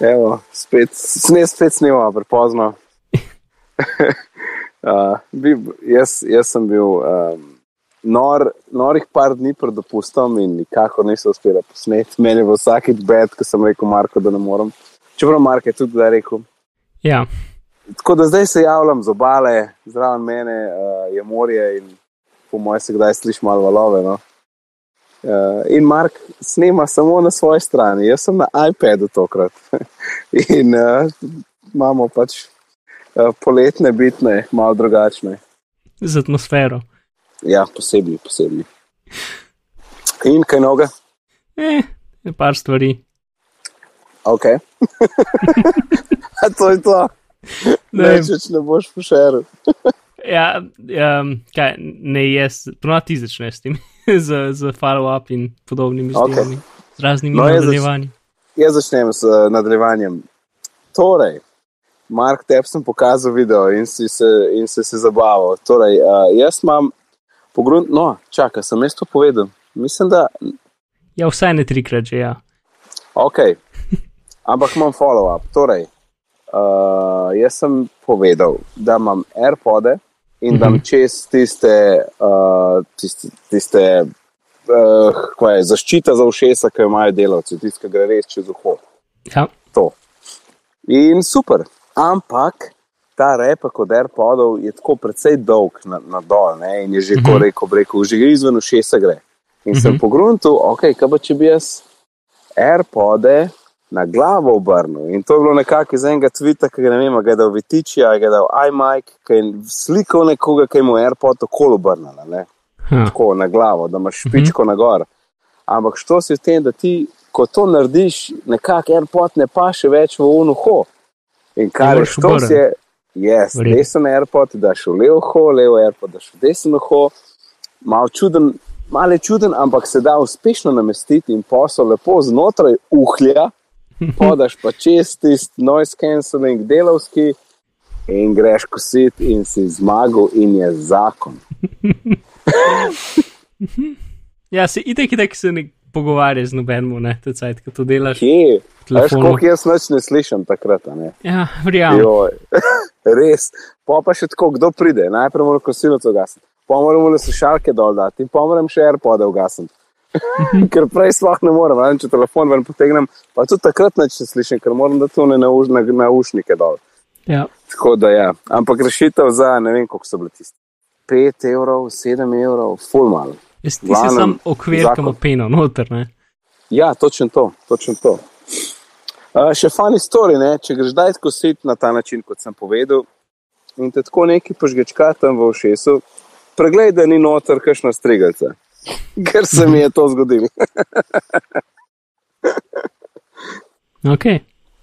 Evo, spet, ne, spet snima, prepozno. uh, bi, jaz, jaz sem bil um, nor, norih par dni pred dopustom in nikakor nisem uspel posneti. Meni je bilo vsakeč bed, ko sem rekel Marko, da ne morem. Čeprav Marko je tudi da rekel. Ja. Tako da zdaj se javljam z obale, zraven mene uh, je morje in po mojem se kdaj sliši malo valove. No? Uh, in Mark snema samo na svoji strani, jaz sem na iPadu tokrat. in uh, imamo pač uh, poletne bitne, malo drugačne. Z atmosfero. Ja, posebej, posebej. In kaj noga? Eh, par stvari. Ok. to je to. Ne, če ne boš pošeril. ja, um, kaj, ne, jaz, ponovno ti začneš s tem. z, z follow-up in podobnimi okay. z raznimi no, nadaljevanji. Jaz začnem s nadaljevanjem. Torej, Mark, te sem pokazal video in si se, in se, se zabaval. Torej, uh, jaz imam pogrum, no, čakaj, sem jaz to povedal. Mislim, da. Ja, vsaj ne trikrat že, ja. Ok, ampak imam follow-up. Torej, uh, jaz sem povedal, da imam AirPods in da mhm. čez tiste, uh, tiste, tiste uh, je, zaščita za ušesa, ki jo imajo delavci, tiste, ki gre res čez uho. Ja. To. In super. Ampak ta repek od AirPodov je tako precej dolg na, na dol ne? in je že, ko mhm. rekel, rekel, že izven ušesa gre. In sem mhm. pogrunil, ok, kaj pa če bi jaz AirPode na glavo obrnil. In to je bilo nekako iz enega tvita, ki ga ne vem, ga je dal Vitiči, ga je dal iMike, ki je slikal nekoga, ki je mu AirPod okolo obrnil. Tako na glavo, da imaš špičko mhm. na gor. Ampak što si v tem, da ti, ko to narediš, nekako AirPod ne pa še več v unuho. In kar je što si je, jaz, desen AirPod, da šel levo ho, levo AirPod, da šel desen ho, malo čuden. Mal je čuden, ampak se da uspešno namestiti in posel lepo znotraj uhlja, podaš pa čez tisti noise cancelling delovski in greš kosit in si zmagal in je zakon. ja, se itek, itek se ne pogovarja z nobenim, ne, te cajt, ko to delaš. Kje? Veš, koliko jaz noč ne slišim takrat, ne? Ja, verjamem. Res, pa pa še tako, kdo pride, najprej moramo kosilec ugasniti, pa moramo le slušalke dol dati in pa moram še AirPod ugasniti. Ker prej sploh ne morem, če telefon ven potegnem, pa tudi takrat neč ne slišim, ker moram da to ne naušnike na dol. Ja. Tako da ja, ampak rešitev za ne vem, koliko so bili tisti. 5 evrov, 7 evrov, full mal. Jaz ti si sam okvir, kam openo, noter, ne? Ja, točno to, točno to. Uh, še funny story, ne? če greš daj tako sit na ta način, kot sem povedal, in te tako neki požgečka tam v ušesu, pregledaj, da ni noter kakšna strigalca. ker se mi je to zgodilo. okay.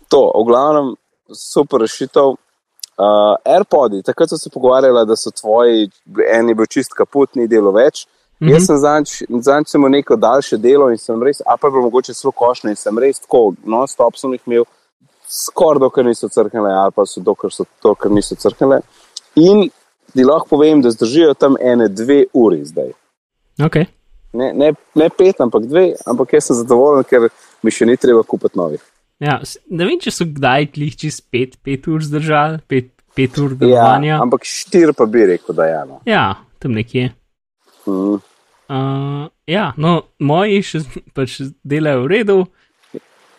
To, v glavnem, super rešitev. Uh, AirPods, takrat so se pogovarjali, da so tvoji, eni bil čist kaput, ni delo več. Mm -hmm. Jaz sem zadnjič imel neko daljše delo in sem res, a pa bi mogoče zelo košne in sem res tako, no, stop sem jih imel, skoraj dokler niso crknile, ali pa so dokler so to, ker niso crknile. In ti lahko povem, da zdržijo tam ene dve uri zdaj. Okay. Ne, ne, ne pet, ampak dve, ampak jaz sem zadovoljen, ker mi še ni treba kupiti novih. Ja, ne vem, če so kdaj klih čez pet, pet ur zdržali, pet, pet ur delovanja. Ja, ampak štiri pa bi rekel, da je. Ja, no. ja, tam nekje. Mm. Uh, ja, no, moji še pač delajo v redu.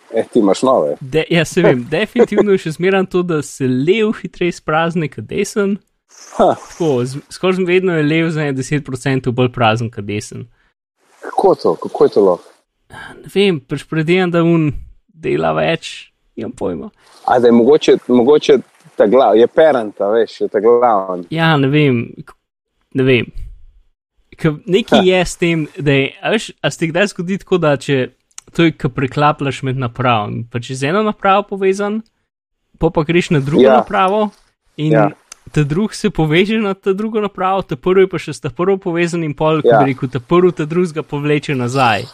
Eh, ti imaš nove. De, ja, se vem, definitivno je še zmeraj to, da se lev hitreje sprazni, kot desen. Skoraj vedno je lev za 10% bolj prazen, kot desen. Kako to, kako je to lahko? Ne vem, pač predvidevam, da un dela več, imam pojma. A da je mogoče, mogoče ta glav, je peranta, veš, je ta glav. Ja, ne vem, ne vem. Nekaj je s tem, da je, a veš, a se ti kdaj zgodi tako, da če to je, ko preklaplaš med napravami, pa če z eno napravo povezan, pa pa greš na drugo ja. napravo in. Ja ta drug se poveže na ta drugo napravo, ta prvi pa še sta prvo povezan in pol, ja. ki rekel, ta prvi ta drugega povleče nazaj.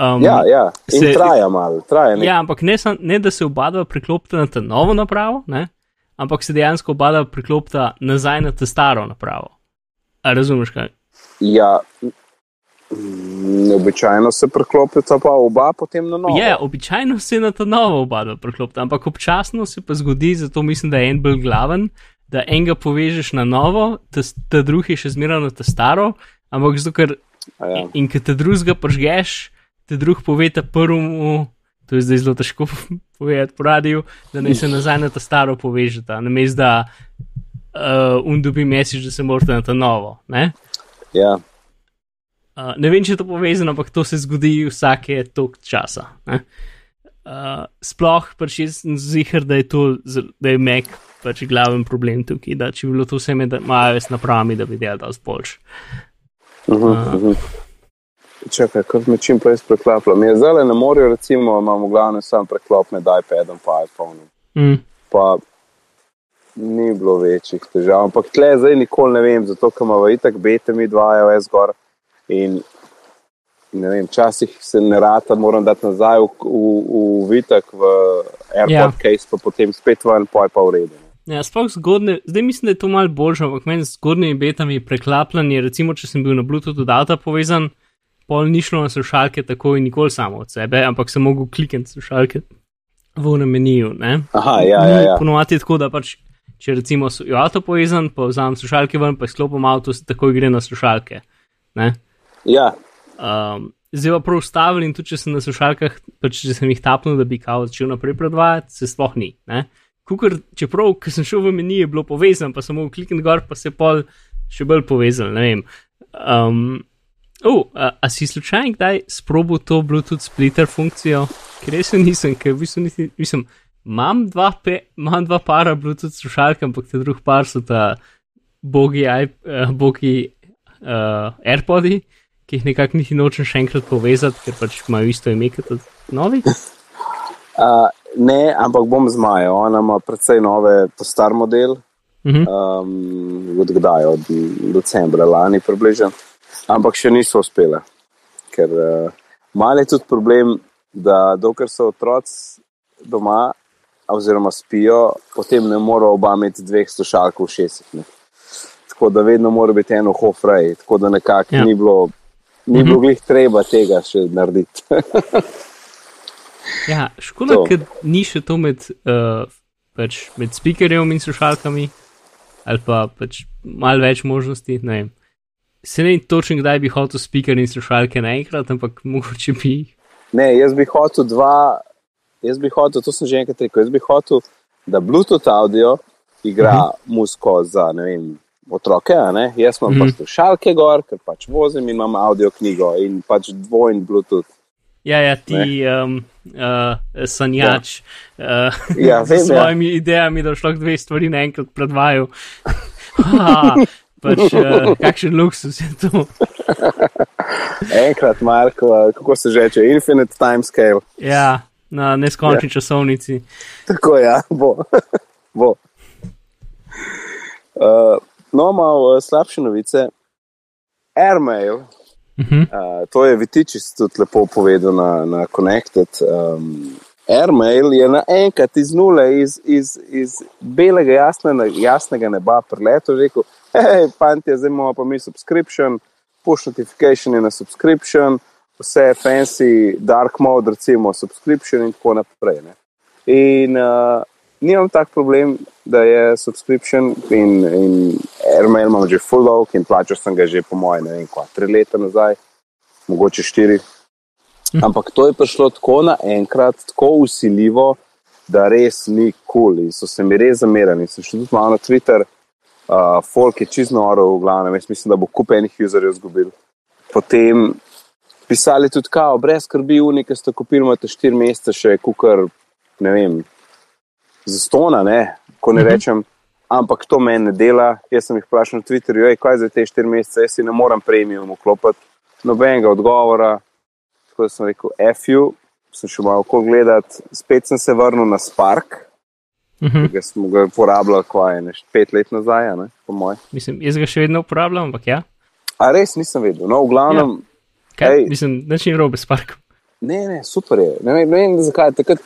Um, ja, ja, in se, traja malo, traja. Ja, ampak ne, ne da se oba dva priklopita na ta novo napravo, ne? ampak se dejansko oba dva priklopita nazaj na ta staro napravo. A razumeš kaj? Ja, Običajno se preklopita pa oba potem na novo. Ja, običajno se na to novo oba preklopita, ampak občasno se pa zgodi, zato mislim, da je en bolj glaven, da enega povežeš na novo, ta, ta drugi je še zmeraj na ta staro, ampak zato, ker Ja. in ker te drugega požgeš, te drug pove ta prvemu, to je zdaj zelo težko povedati po radiju, da naj se nazaj na ta staro povežeta, namesto da uh, un dobi mesič, da se morate na ta novo. Ne? Ja. Uh, ne vem, če je to povezano, ampak to se zgodi vsake tok časa. ne. Uh, sploh pač jaz zihar, da je to, da je Mac pač glaven problem tukaj, da če bi bilo to vse med iOS napravami, da bi delal dosti boljš. Uh -huh, uh -huh. Čakaj, kot me čim prej preklapljam. Jaz zdaj ne morajo, recimo, imamo glavno sam preklop med iPadom in iPhonom. Mm. Pa ni bilo večjih težav. Ampak tle zdaj nikoli ne vem, zato ker imamo itak bete mi dva iOS gor. In vem, včasih se ne rata, moram dati nazaj v, v, v vitek, v AirPod Ja. case, pa potem spet ven, pa je pa v redu. Ja, sploh zgodne, zdaj mislim, da je to malo boljše, ampak meni z zgodnjimi betami preklapljanje, recimo, če sem bil na Bluetooth od avta povezan, pol ni šlo na slušalke tako in nikoli samo od sebe, ampak sem mogel klikniti slušalke v unem meniju. Ne? Aha, ja, ja. ja. Ponovadi je tako, da pač, če recimo je avto povezan, pa vzamem slušalke ven, pa izklopim avto, se takoj gre na slušalke. Ne? Ja. Um, zdaj pa prav ustavil in tudi če sem na slušalkah, pač če sem jih tapnil, da bi kao začel naprej predvajati, se sploh ni. Ne? Kukor, čeprav, ko sem šel v meni, je bilo povezano, pa sem mogel klikniti gor, pa se pol še bolj povezal. Ne vem. Um, oh, a, a si slučajno kdaj sprobil to Bluetooth splitter funkcijo? Ker res nisem, ker v bistvu niti, mislim, imam dva, pe, imam dva para Bluetooth slušalk, ampak te drug par so ta bogi, uh, bogi uh, AirPodi, ki jih nekako niti nočem še enkrat povezati, ker pač imajo isto ime kot od novih. Uh, ne, ampak bom zmajal. Ona ima precej nove, to star model. Mhm. Um, od kdaj, od decembra lani približno. Ampak še niso uspele. Ker uh, mal je tudi problem, da dokler so otroci doma, oziroma spijo, potem ne morejo oba imeti dveh slušalk v šestih. Ne. Tako da vedno mora biti eno hofrej, tako da nekako ja. ni bilo. Ni Mhm. bilo glih treba tega še narediti. Ja, škoda, ker ni še to med, uh, pač med speakerjem in slušalkami, ali pa pač malo več možnosti. Ne vem. Se ne vem točno, kdaj bi hotel speaker in slušalke naenkrat, ampak mogoče bi. Ne, jaz bi hotel dva, jaz bi hotel, to sem že enkrat rekel, jaz bi hotel, da Bluetooth audio igra uh -huh. muziko za ne vem, otroke. Ne? Jaz imam Mhm. -huh. pač slušalke gor, ker pač vozim in imam audio knjigo in pač dvojni Bluetooth. Ja, ja ti um, uh, sanjač ja. uh, Ja, z vem, svojimi ja. idejami, da šlo dve stvari naenkrat predvajal. Ha, pač, uh, kakšen luksus je to. Enkrat, Marko, kako se že reče, Infinite Time Scale. Ja, na neskončni ja. časovnici. Tako ja, bo. bo. Uh, no, malo uh, slabše novice. Airmail, Uh -huh. Uh, to je Vitičis tudi lepo povedal na, na Connected. Um, Airmail je naenkrat iz nule, iz, iz, iz belega jasne, jasnega neba preletel in rekel: hej, fanti, zdaj imamo pa mi subscription, push notification je na subscription, vse fancy, dark mode, recimo subscription in tako naprej. Ne. In uh, nimam tak problem, da je subscription in, in Airmail imam že full dog in plačal sem ga že po mojem, ne vem, kva, tri leta nazaj, mogoče štiri. Ampak to je prišlo tako naenkrat, tako usiljivo, da res ni kul. Cool. In so se mi res zamerali. Sem šel tudi malo na Twitter, uh, folk je čist noro, v glavnem, jaz mislim, da bo kup enih userjev izgubil. Potem pisali tudi kao, brez skrbi, unike ste kupili, imate štiri mesece še, kukar, ne vem, za stona, ne, ko ne Mhm. rečem. Ampak to meni ne dela. Jaz sem jih vprašal na Twitterju, "Ej, kaj za te štiri mesece, jaz si ne morem premium vklopiti. Nobenega odgovora. Tako da sem rekel, FU, sem šel malo gledati, spet sem se vrnil na Spark, Uh -huh. ki smo ga uporabljali, kaj je ne, pet let nazaj, ne, po mojem. Mislim, jaz ga še vedno uporabljam, ampak ja. A res nisem vedel. No, v glavnem, Kaj, Ej. mislim, da ni robe s parkom. ne, ne, super je. Ne vem, ne vem zakaj. Takrat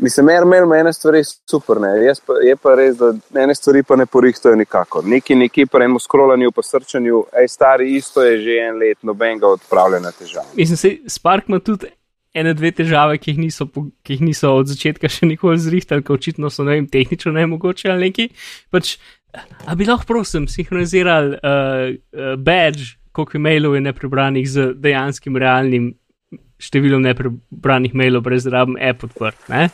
Mislim, mer, mer, mene stvari super, ne. Jaz pa, je pa res, da ene stvari pa ne porihtajo nikakor. Neki, neki pa eno skrolanju, pa srčanju, ej, stari, isto je že en let, nobenega odpravljena težava. Mislim, se Spark ima tudi ene, dve težave, ki jih niso, ki jih niso od začetka še nikoli zrihtali, ker očitno so, ne vem, tehnično ne mogoče ali neki. Pač, a bi lahko, prosim, sinhronizirali uh, uh, badge, koliko e-mailov je neprebranih z dejanskim realnim številom neprebranih mailov, brez da rabim app odprt. Ne?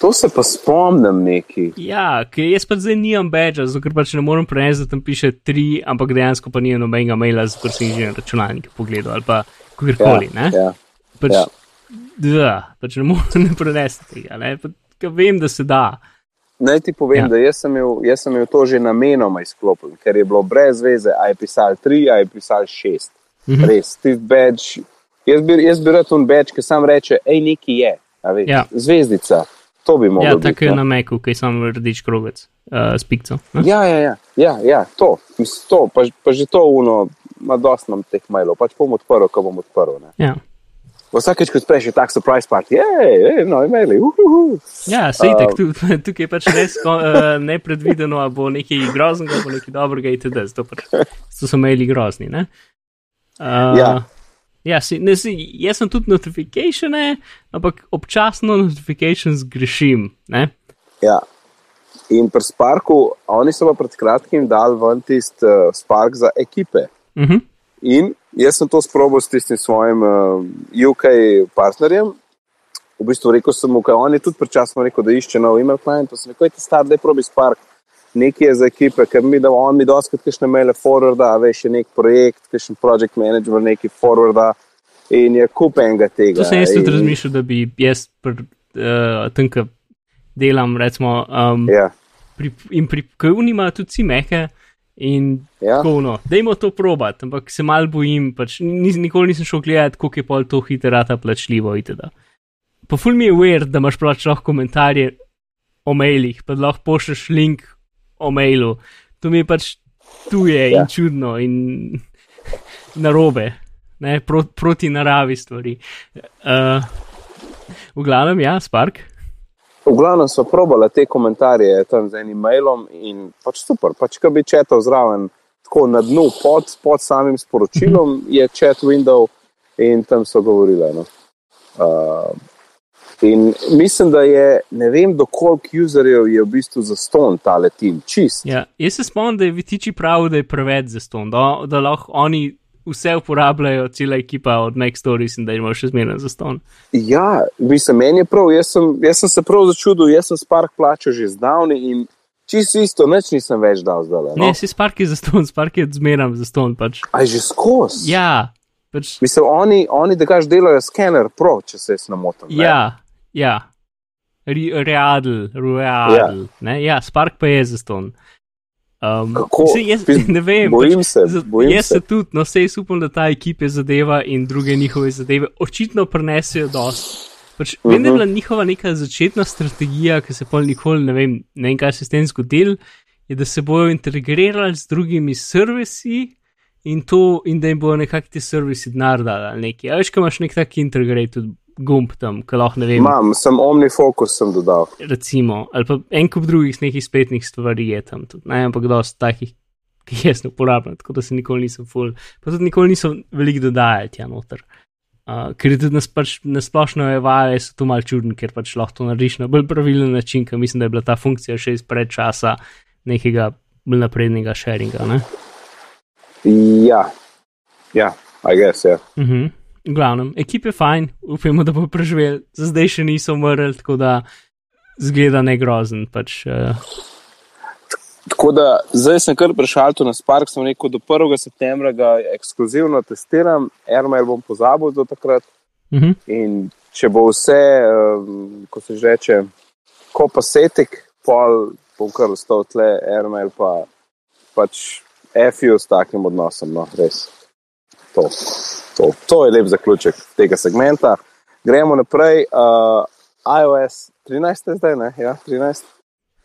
To se pa spomnim neki. Ja, ker jaz pa zdaj nimam badža, zato ker pač ne morem prenesti, da tam piše tri, ampak dejansko pa nimam nobenega maila, zato sem že na računalnik pogledal ali pa kjerkoli. Ja, Ja, ja. pač, ja. da, pač ne morem ne prenesti tega. Ne? Pa, ker vem, da se da. Naj ti povem, Ja. ja. da jaz sem, imel, jaz sem imel to že namenoma izklopljen, ker je bilo brez veze, a je pisal tri, a je pisal šest. Mhm. Res, ti badge. Jaz bi, jaz bi rad un badge, ki sam reče, hej, neki je, a Ja. zvezdica. To bi moglo Ja, tako je no. na Meku, ki je samo rdeč krogec uh, s pikco. ne? Ja, ja, ja, ja, ja to, to pa, pa že to uno, ima dosti nam teh mailov, pač bom odprl, ko bom odprl. Ne. Ja. Vsakeč, ko odpreš, je tak surprise party, hej, no, imeli, uhuhu. Ja, sej uh, tu, tukaj je pač res uh, nepredvideno, ali bo nekaj groznega, bo nekaj dobrega, itd. Zato pač, so maili grozni. Ne? Uh, Ja. Ja, si, ne, si, jaz sem tudi notifikacije, ampak občasno notifikacije zgrešim. Ne? Ja. In pri Sparku, oni so pa pred kratkim dali ven tisti uh, Spark za ekipe. Uh -huh. In jaz sem to sprobil s tistim svojim uh, UK partnerjem. V bistvu rekel sem mu, da on je tudi prečasno rekel, da išče nov email client. Pa sem rekel, da je star, da je probi Spark. Nekaj je za ekipe, ker mi da on mi doskrat kakšne maile forwarda, veš, je nek projekt, kakšen project manager, neki forwarda. In je kup enega tega. To sem jaz tudi In- razmišljal, da bi jaz pr, uh, tam, ki delam, recimo, um, Ja, pri, in pri kavni imajo tudi vsi meke. In ja. tako, no, dajmo to probat, ampak se mal bojim, pač nis, nikoli nisem šel gledati, koliko je pol to hiterata plačljivo. Itd. Pa ful mi je weird, da imaš pač lahko komentarje o mailih, pa lahko pošleš link o mailu. To mi je pač tuje ja. In čudno in narobe, ne, pro, proti naravi stvari. Uh, v glavnem, ja, Spark. V glavnem so probali te komentarje tam z enim mailom in pač super, pač ko bi četal zraven, tako na dnu pod, pod samim sporočilom je chat window in tam so govorili. No. Uh, in mislim, da je, ne vem, koliko userjev je v bistvu zaston tale tim, čist. Ja, jaz se spomnim, da je Vitiči prav, da je preveč za ston, da, da lahko oni vse uporabljajo, cela ekipa od Mac Stories in da imajo še zmeraj za ston. Ja, mislim, meni je prav, jaz sem, jaz sem se prav začudil, jaz sem Spark plačal že zdavni in čisto isto, nič nisem več dal zdaj. Ne, No? si Spark je za ston, Spark je zmeraj za ston. Pač. Aj že skozi. Ja, pač, Mislim, oni, oni da kaž delajo skener pro, če se jaz ne motim. ne. Ja, ja. Re, readl, readl. Ja. ja, Spark pa je za ston. Um, Kako? saj jaz, ne vem, bojim pač, se, bojim jaz se. tudi, no sej upam, da ta ekipe zadeva in druge njihove zadeve očitno prenesejo dosti. Pač, uh -huh. Vem, da je Mhm. bila njihova neka začetna strategija, ki se pol nikoli ne vem, ne vem kaj se s tem zgodil, je, da se bojo integrirali z drugimi servisi in, to, in da jim bojo nekako ti servisi denar dali ali nekaj. A veš, ko imaš nek tak integrated gumb tam, ki lahko ne vem, Imam, sem omnifocus sem dodal. recimo, ali pa en kup drugih nekih spletnih stvari je tam tudi, ne, ampak dosti takih, ki jih jaz ne uporabljam, tako da se nikoli nisem full, pa tudi nikoli nisem veliko dodajal tja noter. Uh, ker je tudi nas pač nasplošno evaje, so tu mal čudni, ker pač lahko to narediš na bolj pravilen način, ker mislim, da je bila ta funkcija še izpred časa nekega bolj naprednega sharinga. Ne? Ja, ja, I guess, ja. Uh -huh. V glavnem, ekip je fajn, upamo, da bo preživel, za zdaj še niso umrli, tako da zgleda ne grozen. Pač, uh, Tako da zdaj sem kar prešal tu na Spark, sem rekel, do 1. septembra ga ekskluzivno testiram, Airmail bom pozabil do takrat. uh -huh. In če bo vse, um, ko se že reče, ko pa setik, pol bom kar ostal tle, Airmail pa pač FU s takim odnosom, no, res. To, to, to je lep zaključek tega segmenta. Gremo naprej. Uh, iOS 13 je zdaj, ne? Ja, 13.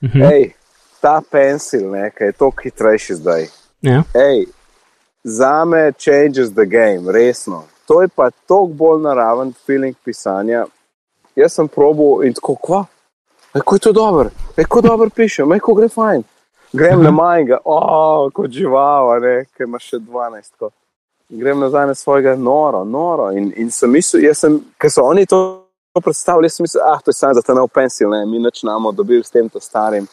Uh -huh. Ej, ta pencil, ne, ki je toliko hitrejši zdaj. Ja. Ej, za me changes the game, resno. To je pa toliko bolj naraven feeling pisanja. jaz sem probo in tako, kva, kako je to dobro, kako dobro pišem, kako gre fajn. Grem uh -huh. na majnega, oh, kot živalo, ki ima še 12. Ko. Grem nazaj na svojega noro, noro. In, in sem mislil, ker so oni to predstavili, jaz sem mislil, ah, to je samo za ta nov pensil, ne? mi načnamo dobiti s tem to starim.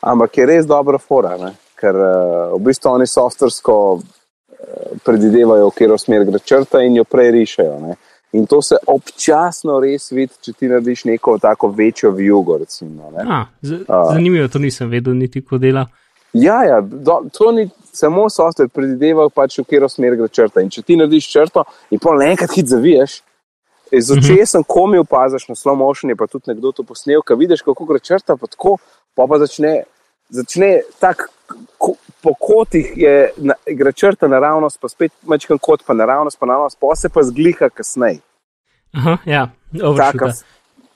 Ampak je res dobra fora, ne? ker uh, v bistvu oni softversko uh, predvidevajo, v katero smer gre črta in jo prej rišajo. Ne? In to se občasno res vidi, če ti narediš neko tako večjo vijugo. Recimo, A, zanimivo, to nisem vedel, niti kako dela. Ja, ja do, to ni samo software, predvideval pač, v katero smer gre črta. In če ti narediš črto in pol enkrat hit zaviješ, z očesom, mhm. ko mi opaziš na slow motion, je pa tudi nekdo to posnel, ki vidiš, kako gre črta, pa tako, pa pa začne, začne tako. Po kotih je na, gre črta naravnost, pa spet mečkam kot pa naravnost, pa naravnost, pa se pa zgliha kasneje. Ja, Taka,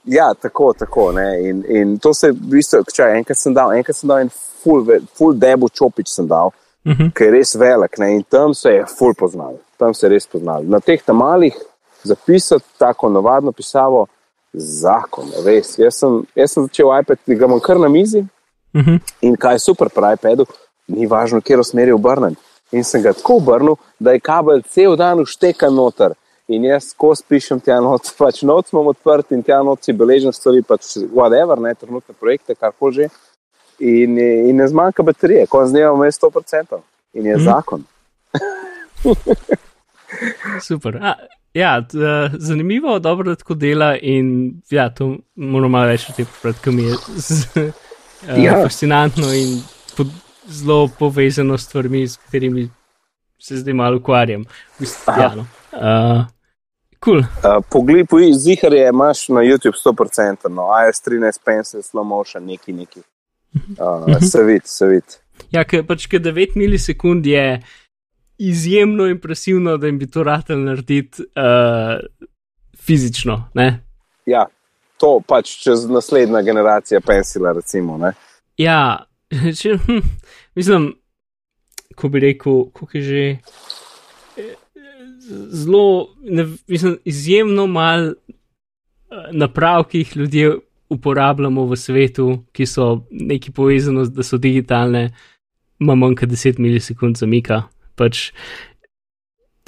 ja, tako, tako. In, in to se v bistvu, če enkrat sem dal, enkrat sem dal en full, full debu čopič, sem dal, uh mhm. -huh. ki je res velik ne? in tam se je full poznal, tam se je res poznal. Na teh malih zapisati tako navadno pisavo, zakon, res. Jaz sem, jaz sem začel iPad, ga imam kar na mizi uh mhm. -huh. in kaj je super pri iPadu, ni važno, kje usmeri obrnem. In sem ga tako obrnil, da je kabel cel dan ušteka noter. In jaz, ko spišem tja not, pač not imam odprt in tja not si beležen stvari, pač whatever, ne, trenutne projekte, kar koli že. In, in ne zmanjka baterije, ko z njim imam 100% in je mm. zakon. Super. A, ja, t, uh, zanimivo, dobro, da tako dela in ja, to moram malo reči, da mi je z, uh, ja. fascinantno in po, zelo povezano s stvarmi, s katerimi se zdaj malo ukvarjam. Ja, no. uh, Cool. Uh, Poglej, poglej, zihar je, imaš na YouTube 100%, no, iOS 13, pencil, slow motion, neki, neki. Uh, se vidi, se vidi. Ja, ker pač 9 milisekund je izjemno impresivno, da jim bi to ratelj narediti uh, fizično. Ne? Ja, to pač čez naslednja generacija pencila, recimo. Ne? Ja, če, hm, mislim, ko bi rekel, kako je že zelo, ne, mislim, izjemno malo naprav, ki jih ljudje uporabljamo v svetu, ki so neki povezani, da so digitalne, ima manj kot 10 milisekund zamika. Pač,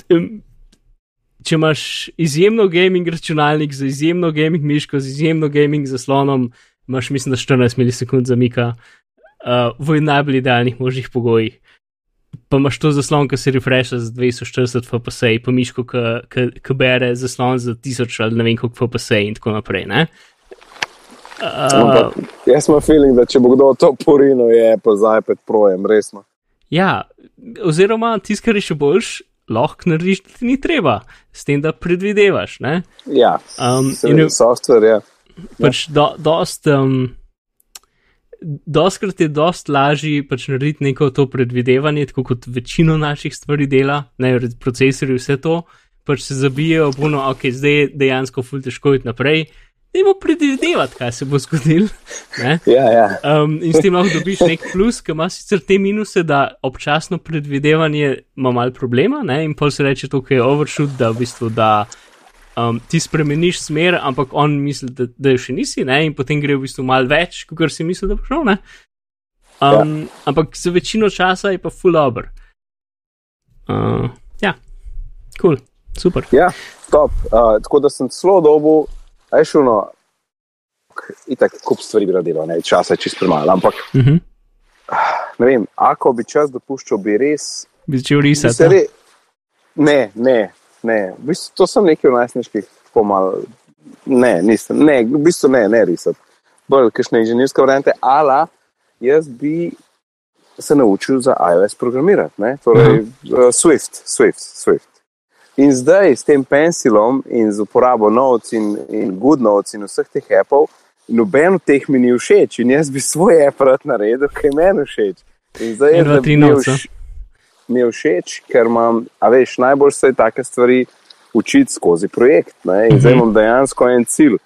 če imaš izjemno gaming računalnik z izjemno gaming miško, z izjemno gaming zaslonom, imaš, mislim, da 14 milisekund zamika uh, v najbolj idealnih možnih pogojih pa imaš to zaslon, ki se refresha z 240 FPS, pa miško, ki bere zaslon za 1000 ali ne vem koliko FPS in tako naprej. Uh, jaz imam feeling, da če bo kdo to porino, je pa zdaj pet projem, resno. Ja, oziroma tiskar je še boljš. Lahko narediš, da ti ni treba, s tem, da predvidevaš. Ne? Ja, um, in software. Ja. Pač do, dost, um, doskrat je dost lažje pač narediti neko to predvidevanje, tako kot večino naših stvari dela, ne procesori, vse to, pač se zabijajo, puno, ok, zdaj je dejansko ful težko iti naprej. Dajmo predvidevati, kaj se bo zgodilo. Ja, ja. um, in s tem lahko dobiš nek plus, ki ima sicer te minuse, da občasno predvidevanje ima malo problema, ne? in pol se reče, da je overshoot, da v bistvu da um, ti spremeniš smer, ampak on misli, da, da še nisi, ne? in potem gre v bistvu malo več, kot si mislil, da bo šel. Um, ja. Ampak za večino časa je pa full over. Uh, ja, kul, cool. super. Ja, top. Uh, tako da sem zelo dobo, aj šuno, itak kup stvari bi radilo, ne časa je čist premalo, ampak. Uh mhm. -huh. Ne vem, ako bi čas dopuščal, bi res. Bi začel risati. Ne, ne, ne, v bistvu, to sem nekaj v najstniških, tako malo. Ne, nisem, ne, v bistvu ne, ne risati. Bolj, kakšne inženirske variante, ala, jaz bi se naučil za iOS programirati, ne? torej uh, Swift, Swift, Swift. In zdaj s tem pencilom in z uporabo Notes in, in Good Notes in vseh teh appov, noben od teh mi ni všeč in jaz bi svoj app rad naredil, kaj meni všeč. In zdaj je to tri noce mi je všeč, ker imam, a veš, najbolj se take stvari učiti skozi projekt. Ne? In zdaj mhm. imam dejansko en cilj.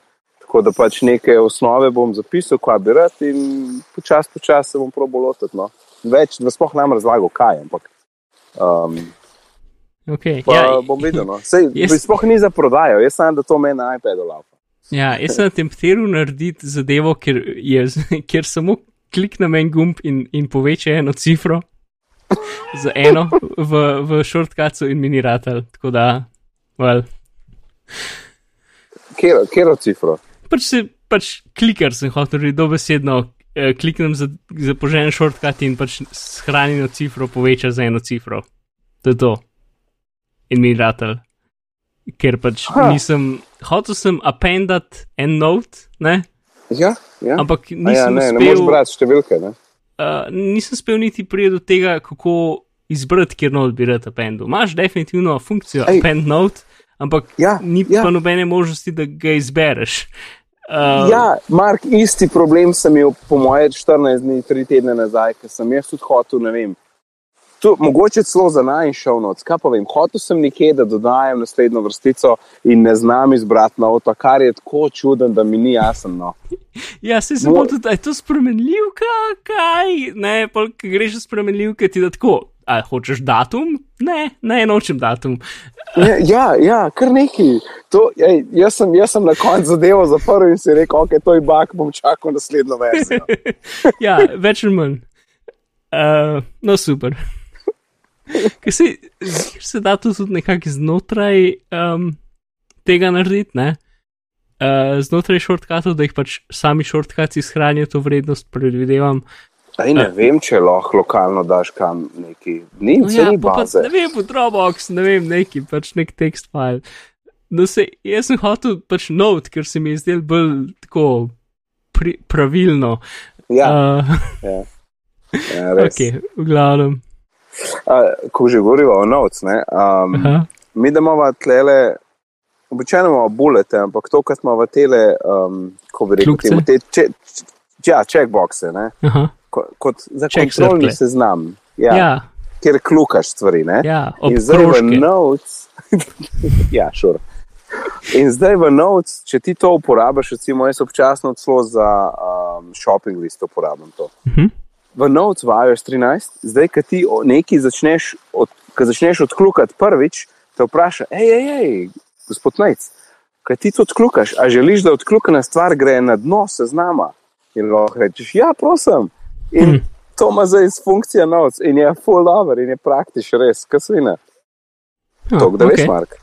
Tako da pač neke osnove bom zapisal, kaj bi rad, in počasi, počasi se bom probo lotiti. No? Več, da sploh nam razlagal, kaj je. Ampak, um, okay. ja, bom videl. No? Sej, jaz... Sploh ni za prodajo, jaz sem, da to meni na iPadu lapa. Ja, jaz sem na tem teru narediti zadevo, ker, je, ker samo kliknem en gumb in, in poveča eno cifro za eno v, v shortcutu in miniratelj. Tako da, well. Kjer cifro? Pač se, pač klikar sem hotel reči dobesedno, eh, kliknem za, za požen shortcut in pač shranjeno cifro poveča za eno cifro. To je to. In miniratelj. Ker pač ha. nisem, hotel sem appendat en note, ne? Ja, ja. Ampak A nisem ja, ne, uspel. ne moreš brati številke. Ne? Uh, nisem spel niti priti do tega, kako izbrati, kjer not bi rad appendu. Imaš definitivno funkcijo Ej. append note, ampak Ja, ni ja. pa nobene možnosti, da ga izbereš. Uh, Ja, Mark, isti problem sem imel, po moje, 14 dni, 3 tedne nazaj, ker sem jaz tudi hotel, ne vem. Tu, mogoče celo za naj šel noč, kaj pa vem. Hotel sem nekje, da dodajam naslednjo vrstico in ne znam izbrati na avto, kar je tako čuden, da mi ni jasno. No. ja se samo Mo- tudi, a je to spremenljivka, kaj? Ne, ki greš v spremenljivke, ti da tako. A hočeš datum? Ne, ne, nočem datum. Ja, ja, ja, kar neki. To, ej, jaz, sem, jaz sem na koncu zadevo zaprl in si rekel, ok, to je bak, bom čakal naslednjo verzijo. ja, več ali manj. Uh, no, super. Ker se, se da to tudi nekako znotraj um, tega narediti, ne? Uh, znotraj shortcutov, da jih pač sami shortcuti shranijo to vrednost, predvidevam. Ej, ne vem, če lahko lokalno daš kam neki. Ni, No, no, ja, ni pa, pa, baze. ne vem, v Dropbox, ne vem, neki pač nek tekst file. No, se, jaz sem hotel pač note, ker se mi je zdel bolj tako pri, pravilno. Ja, Uh, ja. ja res. ok, v glavnem. Uh, ko že govorimo o noc, ne, um, Aha. mi da imamo tlele, običajno imamo bulete, ampak to, kar smo v tele, um, ko bi rekel, temu, te, če, če, ja, checkboxe, ko, kot za Check kontrolni circle. seznam, ja, Ja, kjer klukaš stvari. Ne. ja, In zdaj v notes, ja, šur. In zdaj v notes, če ti to uporabiš, recimo jaz občasno celo za um, shopping list uporabljam to. Mhm. V Notes v iOS 13, zdaj, ki ti nekaj začneš, od, ko začneš odklukati prvič, te vpraša, hej, hej, hej, gospod Najc, kaj ti to odklukaš, a želiš, da odklukana stvar gre na dno seznama? In lahko rečeš, ja, prosim. In Mhm. to ima zdaj iz funkcije Notes in je full over in je praktič res, kasvina. Ah, To, da ok. veš, Mark.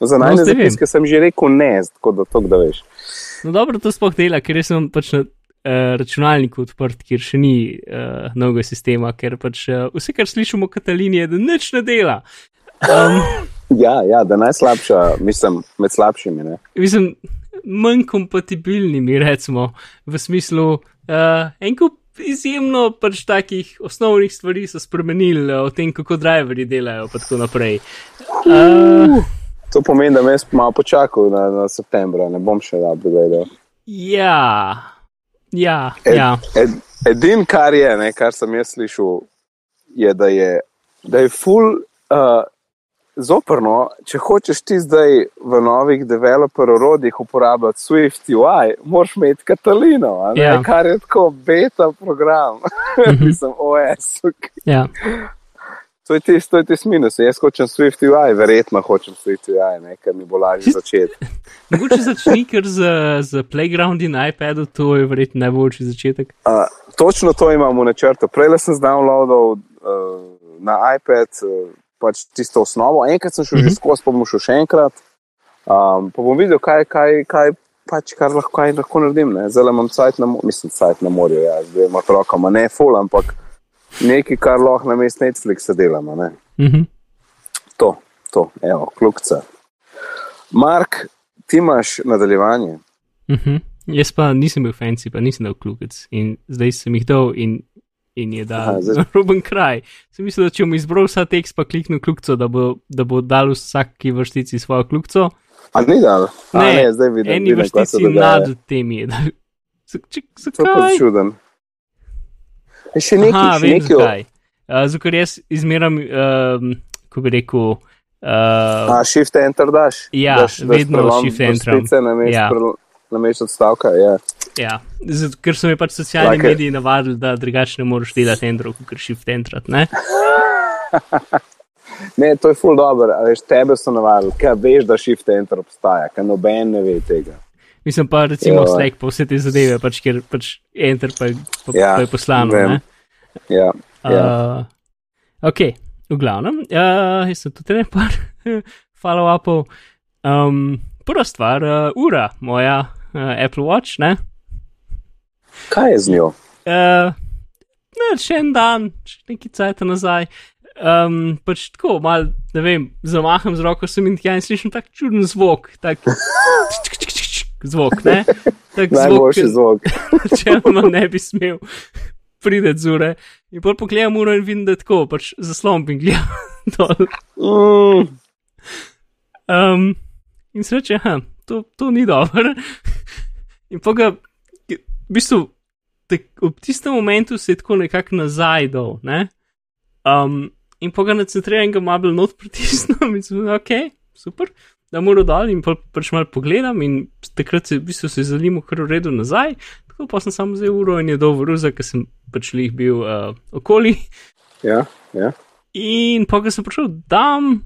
Za No, najne zdaj vem. zapiske sem že rekel ne, tako da to, da veš. No, dobro, to sploh dela, ker sem pač na uh, računalniku odprt, kjer še ni uh, novega sistema, ker pač uh, vse, kar slišimo o Katalini, je, da nič ne dela. Um, Ja, ja, da najslabša, mislim, med slabšimi. Ne? mislim, manj kompatibilnimi, recimo, v smislu, uh, en kup izjemno pač takih osnovnih stvari so spremenili o tem, kako driverji delajo, pa tako naprej. Uh, To pomeni, da me jaz malo počakal na, na septembra, ne bom še dobro gledal. ja, ja, Ed, ja. ed, edin, kar je, ne, kar sem jaz slišal, je, da je, da je full uh, zoprno, če hočeš ti zdaj v novih developer orodjih uporabljati Swift UI, moraš imeti Katalino, ne, Ja. kar je tako beta program, nisem OS. ja. To je tisti, to je tisti minus. Jaz hočem Swift UI, verjetno hočem Swift UI, ne, ker mi bo lažje začeti. Mogoče začni kar z, z Playground in iPadom, to je verjetno najboljši začetek. Uh, točno to imam v načrtu. Prej sem downloadal uh, na iPad uh, pač tisto osnovo, enkrat sem šel mm -hmm. že skozi, pa bom šel še enkrat. Um, pa bom videl, kaj, kaj, kaj pač, kar lahko, kaj lahko naredim. Ne. Zdaj imam sajt na, mislim, sajt na morju, ja, z dvema otrokama, ne full, ampak nekaj, kar lahko na mestu Netflixa delamo. Ne. Mhm. To, to, evo, kljukca. Mark, ti imaš nadaljevanje. Mhm. Jaz pa nisem bil fancy, pa nisem dal klukec in zdaj sem jih dal in, in je dal Aha, zdaj- roben kraj. Sem mislil, da če bom izbral vsa tekst, pa kliknil klukco, da bo, da bo dal vsaki vrstici svojo klukco. A ni dal? A, Ne, ne, zdaj vidim. Eni vidim, vrstici nad temi je dal. Zakaj? čuden. Še nekaj, Aha, še nekaj. zakaj. Uh, zato, ker jaz izmeram, um, ko bi rekel, uh, A, shift enter daš? Ja, daš, vedno shift enteram. Ja. Na mestu odstavka, ja. ja, zato, ker so mi pač socialni Like- mediji navadili, da drugače ne moreš delati endrov, kot shift entrat. Ne? Ne, to je full dobro, veš, tebe so navadili, kaj veš, da shift enter obstaja, kaj noben ne ve tega. Mislim pa recimo Ja. Slack, pa vse te zadeve, pač, ker pač enter pa, pa, Ja, pa je poslano. Ja, ja. Uh, ok, v glavnem, uh, jaz sem tudi nekaj follow-upov. Um, prva stvar, uh, ura, moja uh, Apple Watch, ne. Kaj je z njo? Uh, ne, še en dan, še nekaj cajt nazaj. Um, pač tako, mal, ne vem, zamaham z roko sem in tja in slišim tak čuden zvok, tak zvok, ne? Tak Najboljši zvok. če ono ne bi smel priti z ure. In pol pogledam uro in vidim, da je tako, pač zaslon in gledam dol. Um, in se reče, ha, to, to ni dobro. in pa ga, v bistvu, tek, ob tistem momentu se je tako nekako nazaj dol, ne? Um, in pa ga nacentriram, ga malo not pritisnem in sem, ok, super. Da moram dol in pa pač malo pogledam, in takrat se v bistvu se zalim v kar v redu nazaj, tako pa sem samo vzel uro in je dol v ruza, ker sem pač lih bil uh, okoli. ja, ja. In pa, ko sem prišel tam,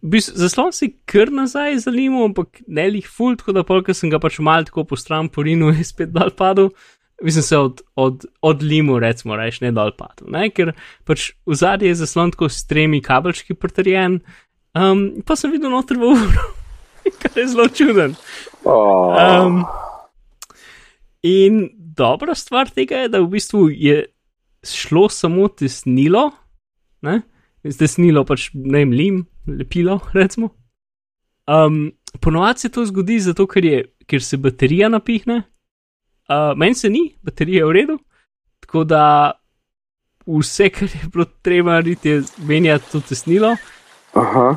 bis, zaslon si kar nazaj zalimo, ampak ne lih ful, tako da polk sem ga pač mal tako po stran porinu in spet dol padel. Mislim se od, od, od limu, recimo, reš ne dol padel, ne? ker pač v zadnji je zaslon tako s tremi kabelčki pritrjen, um, pa sem videl noter v uro, kar je zelo čuden. Um, in dobra stvar tega je, da v bistvu je šlo samo tesnilo, ne? tesnilo pač ne vem, lim, lepilo, recimo. Um, Ponovadi se to zgodi zato, ker, je, ker se baterija napihne, uh, meni se ni, baterija je v redu, tako da vse, kar je bilo treba narediti, je menjati to tesnilo. Aha.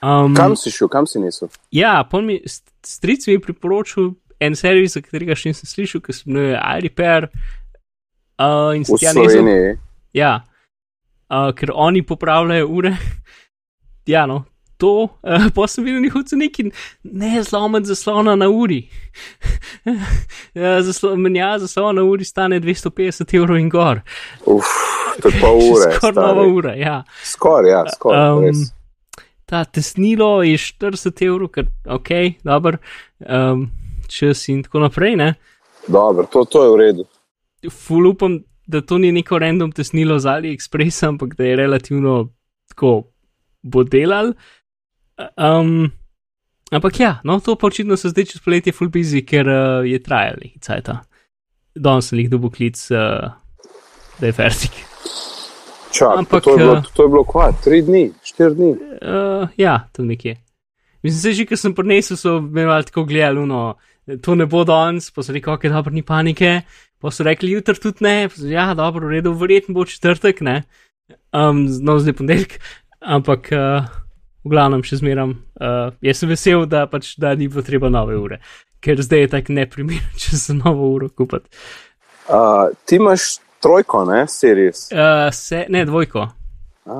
Um, Kam si šel, kam si nisel? Ja, mi, st- stric mi je priporočil en servis, za katerega še nisem slišal, ki se imenuje iRepair. Uh, in V sem tja nesel. Ja, uh, ker oni popravljajo ure. ja, no, to, uh, pa sem videl njihov cenik in ne zlomiti zaslona na uri. ja, zaslo, menja zaslona na uri stane 250 evrov in gor. Uf, to je pol ure. Skoraj nova ura, ja. Skoraj, ja, skoraj. Um, res. Ta tesnilo je 40 evrov, ker ok, dobro, um, čas in tako naprej. Ne? Dobro, to, to je v redu. Ful upam, da to ni neko random tesnilo z AliExpressa, ampak da je relativno tako bo delal. Um, ampak ja, no, to pa očitno so zdaj čez poletje full busy, ker uh, je trajali, cajta. Danes sem jih dobil klic, uh, da je fertik. Čak, Ampak, to, je bilo, eh, to je bilo kva, tri dni, štiri dni. Uh, ja, tam nekje. Mislim, se že, ker sem prinesel, so me malo tako gledali, no, to ne bo danes, pa so rekli, ok, dobro, ni panike, pa so rekli, jutri tudi ne, pa so, ja, dobro, v redu, verjetno bo četrtek, ne, um, no, zdaj ponedeljek, ampak uh, v glavnem še zmeram, uh, jaz sem vesel, da pač, da ni bilo treba nove ure, ker zdaj je tako neprimerno, če se novo uro kupiti. Uh, ti imaš trojko, ne, series. Uh, se, ne, dvojko. A,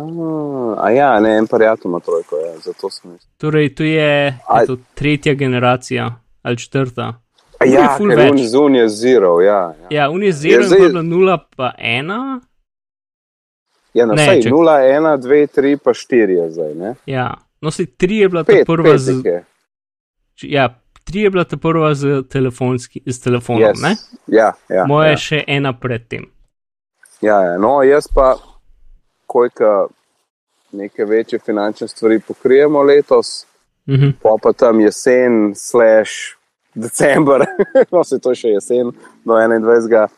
a ja, ne, en prijatelj ima trojko, ja, zato sem jaz. Torej, to je, Aj. je to tretja generacija ali četrta. A je Ja, ker več. un zun je zero, ja. Ja, Ja, un je zero, zdaj... zdaj- pa nula, pa ena. ja na vsej čak- 0, 1, 2, 3, pa 4 je zdaj, ne? Ja, no, si tri je bila ta Pet, prva pet z. je. Ja, tri je bila ta prva z, telefonski, z telefonom, Yes. ne? Ja, ja. Moja ja. je še ena predtem. Ja, ja, no, jaz pa, kojka neke večje finančne stvari pokrijemo letos, Mhm. pa pa tam jesen, slash december, no se to še jesen, do 21.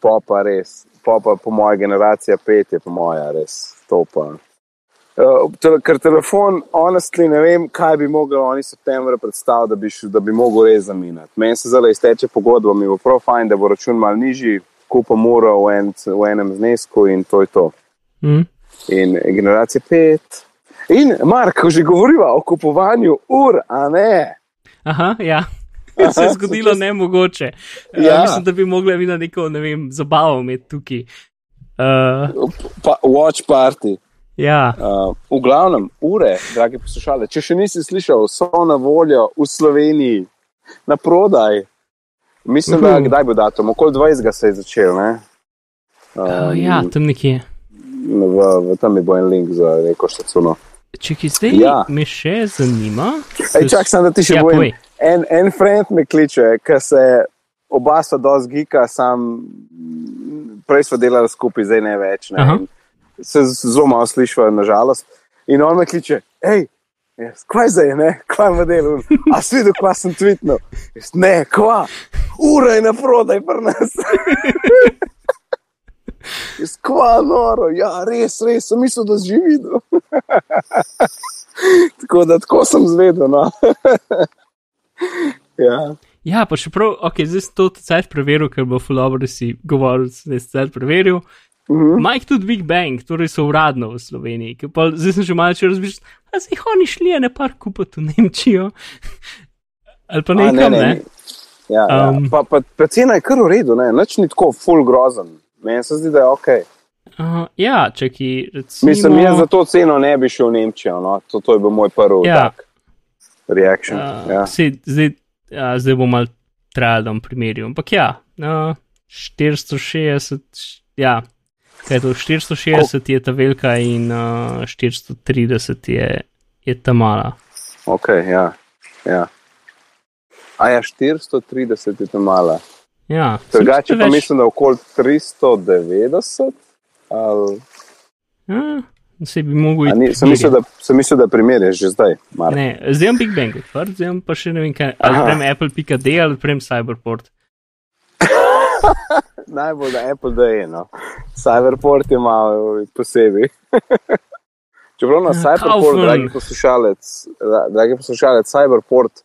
pa pa res, pa pa po moja generacija pet je po moja res, to pa. Uh, tele, ker telefon, honestly, ne vem, kaj bi mogli oni septembra predstaviti, da bi, da bi mogel res zaminati. Meni se zdaj izteče pogodba, mi bo prav fajn, da bo račun mal nižji, kupam uro v, en, v enem znesku in to je to. Mhm. In generacija pet. In Mark, ko že govoriva o kupovanju ur, a ne. Aha, ja. Se je Aha, zgodilo so čez- nemogoče. Ja. Ja. Uh, mislim, da bi mogla videti neko, ne vem, zabavo imeti tukaj. Uh, Pa, watch party. ja, Uh, v glavnem, ure, dragi poslušalci, če še nisi slišal, so na voljo v Sloveniji na prodaj. Mislim, da Uhu. kdaj bo datum, okoli 20. se je začel. Ne? uh, Um, ja, tam nekje. v, v, tam je bo en link za neko štacuno. Če ki zdaj Ja. me še zanima. Ej, čak, sem, da ti še Ja, povej. en, en friend me kliče, ker se oba sta dosti gika, sam prej smo delali skupaj, zdaj ne več. Ne, se zelo malo slišiva, nažalost. In on me kliče, hej, jaz, kvaj zdaj, ne, kvaj v delu. A si videl, kva sem tvitnil? Jaz, ne, kva, ura je na prodaj pri nas. Jaz, kva noro, ja, res, res, sem mislil, da si videl. tako da tako sem zvedel. No. ja. Ja, pa še prav, ok, zdaj sem to cel preveril, ker bo fulover, da si govoril, da si cel preveril. Mhm. Mike tudi Big Bang, torej so uradno v Sloveniji. Pa, zdaj sem že malo če razmišljal, a se jih oni šli ene par kupiti v Nemčijo. Ali pa A, nekam, ne. ne. Ja, ja. Um, Pa, pa, pa cena je kar v redu, ne? nič ni tako full grozen. Meni se zdi, da je ok. Uh, ja, čakaj, recimo. Mislim, jaz za to ceno ne bi šel v Nemčijo. No? To, to je bil moj prvi Ja. tak reaction. Uh, ja. sej, zdaj, ja, zdaj bom mal trajal, da bom primerjal. Ampak ja, uh, 460, š- ja, kaj je to, 460 je ta velika in uh, 430 je, je ta mala. Ok, ja. ja. A ja, 430 je to mala. Ja, Drugače pa več- mislim, da okoli 390. Ali, Ja, se bi mogel iti. ni, sem, mislil, da, sem mislil, da primerjaš že zdaj. Mark. Ne, zdaj imam Big Bang odprt, zdaj pa še ne vem kaj, ali prem Apple.d ali prem Cyberport. Najbolj da Apple da je. No. Cyberport je malo posebej. Čeprav na Ja, Cyberport, dragi poslušalec, ra- dragi poslušalec, Cyberport,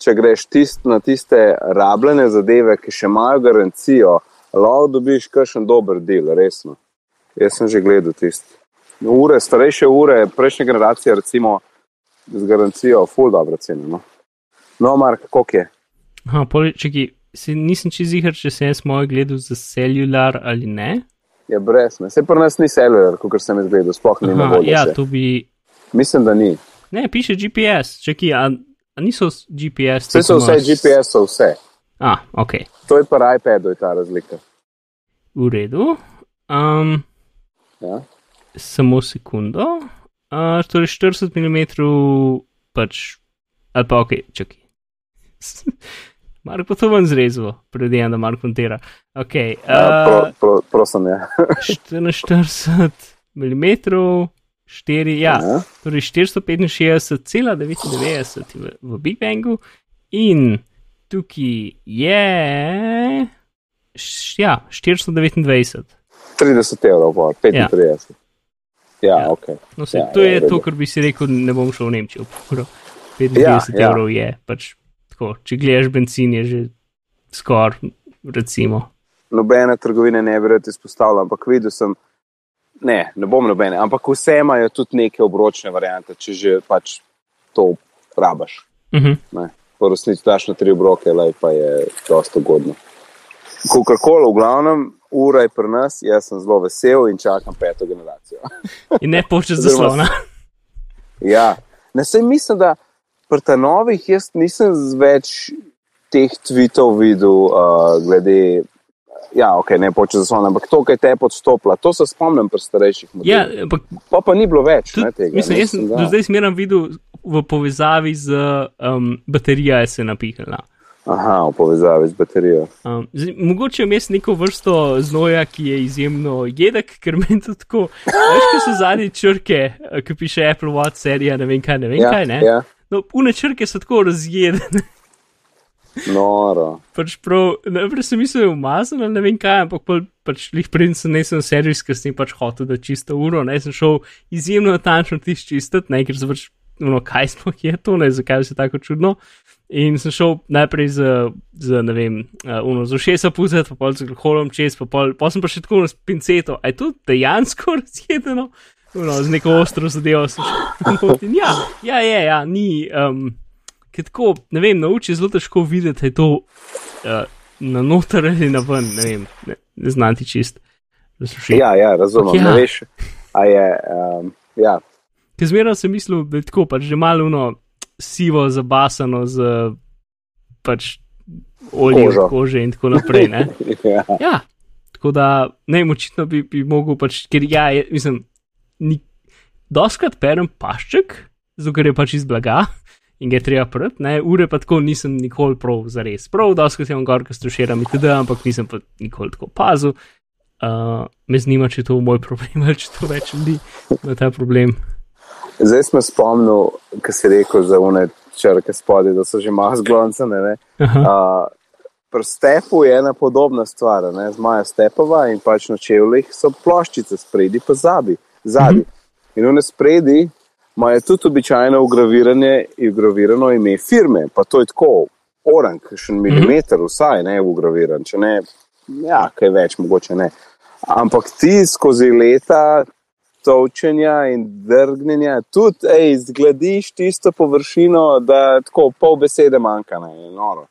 če greš tist, na tiste rabljene zadeve, ki še imajo garancijo, lahko dobiš kakšen dober del, resno. Jaz sem že gledal tisti. Ure, starejše ure, prejšnje generacije, recimo z garancijo, full dobro ceno. No, no Mark, koliko je? Aha, pol, čaki, si, nisem čez jih, če sem jaz moj gledal za celular ali ne. Je brez, ne. Se pri nas ni cellular, kot sem jaz gledal, sploh ni Aha, ja, še. to bi. Mislim, da ni. Ne, piše GPS, čaki, a, a niso GPS? Vse so vse s- GPS, so vse. A, ok, To je pa iPadu, je ta razlika. v redu. Um, Ja? samo sekundo. Uh, torej 40 mm, pač, ali pa ok, čakaj. Mark pa to ven zrezal, predvidevam, da Mark montira. Ok, Ja, pro, uh, pro, prosim, ja. 44 mm, 4, ja, Ja. torej 465,99 v, v Big Bangu in tukaj je. Ja, 429. 30 evrov, pa 35. Ja, ja Ja. ok. No, se, Ja, to ja, je redu. to, kar bi si rekel, ne bom šel v Nemčijo. Prav. 35 Ja, ja, ja. evrov je, pač tako. Če gledaš benzin, je že skoraj, recimo. Nobene trgovine ne bi rad izpostavljal, ampak videl sem, ne, ne bom nobene, ampak vse imajo tudi neke obročne variante, če že pač to rabaš. Uh -huh. Ne. V resnici daš na tri obroke, lej pa je dosta ugodno. Kakorkoli, v glavnem, ura je pri nas, jaz sem zelo vesel in čakam peto generacijo. In ne počeš zaslona. Ja, ne se mislim, da pri ta novih jaz nisem več teh tweetov videl, uh, glede. Ja, ok, ne počeš zaslon, ampak to, kaj te je podstopila, to se spomnim pri starejših modelih. Ja, ampak Pa pa ni bilo več tudi, ne, tega. mislim, jaz sem do zdaj smeram videl v povezavi z um, baterija, je se napihnila. Aha, v povezavi z baterijo. Um, zdaj, mogoče vmes neko vrsto znoja, ki je izjemno jedek, ker meni to tako. Veš, kaj so zadnje črke, eh, ki piše Apple Watch serija, ne vem kaj, ne vem Ja, kaj. Ne? ja, No, une črke so tako razjedene. noro. pač prav, najprej sem mislil, umazan ali ne vem kaj, ampak pol, pač lih pridem sem nesem servis, ker sem pač hotel, da čisto uro, ne sem šel izjemno natančno tisti čistit, ne, ker sem pač, no, kaj sploh je to, ne, zakaj je tako čudno. In sem šel najprej z, z ne vem, uh, uno, z ušesa puzet, pa pol z alkoholom čez, pa pol, pa sem pa še tako na pinceto, a je to dejansko razjedeno? No, z neko ostro zadevo sem šel. Ja, ja, je, ja, ni. Um, Ker tako, ne vem, na oči je zelo težko videti, da je to uh, na noter ali na ven, ne vem, ne, ne znam ti čist. razložiti. Ja, ja, razumem. Ja. Ne veš, a je. Um, ja. Ker zmeraj sem mislil, da je tako, pač že malo uno sivo, zabasano z pač oljem Kožo. kože in tako naprej. Ne? ja. Ja, tako da ne, vem, očitno bi, bi mogel pač, ker ja, je, mislim, ni, doskrat perem pašček, zato ker je pač iz blaga. in ga je treba prati, ne, ure pa tako nisem nikoli prav za res. Prav, da sem gor, ker struširam itd., ampak nisem pa nikoli tako pazil. Uh, me zanima, če je to moj problem ali če to več ljudi ima ta problem. Zdaj sem spomnil, kar si rekel za une črke spodaj, da so že malo zgloncene. Uh, Pri stepu je ena podobna stvar, ne? z Maja Stepova in pač na čevljih so ploščice spredi, pa zabi, zadnji. Mm -hmm. In one spredi imajo tudi običajno ugraviranje, ugravirano ime firme, pa to je tako, orang, še en milimeter, vsaj ne ugraviran, če ne, ja, kaj več, mogoče ne. Ampak ti skozi leta točenja in drgnjenja, tudi ej, zglediš tisto površino, da tako pol besede manjka. Ne, noro.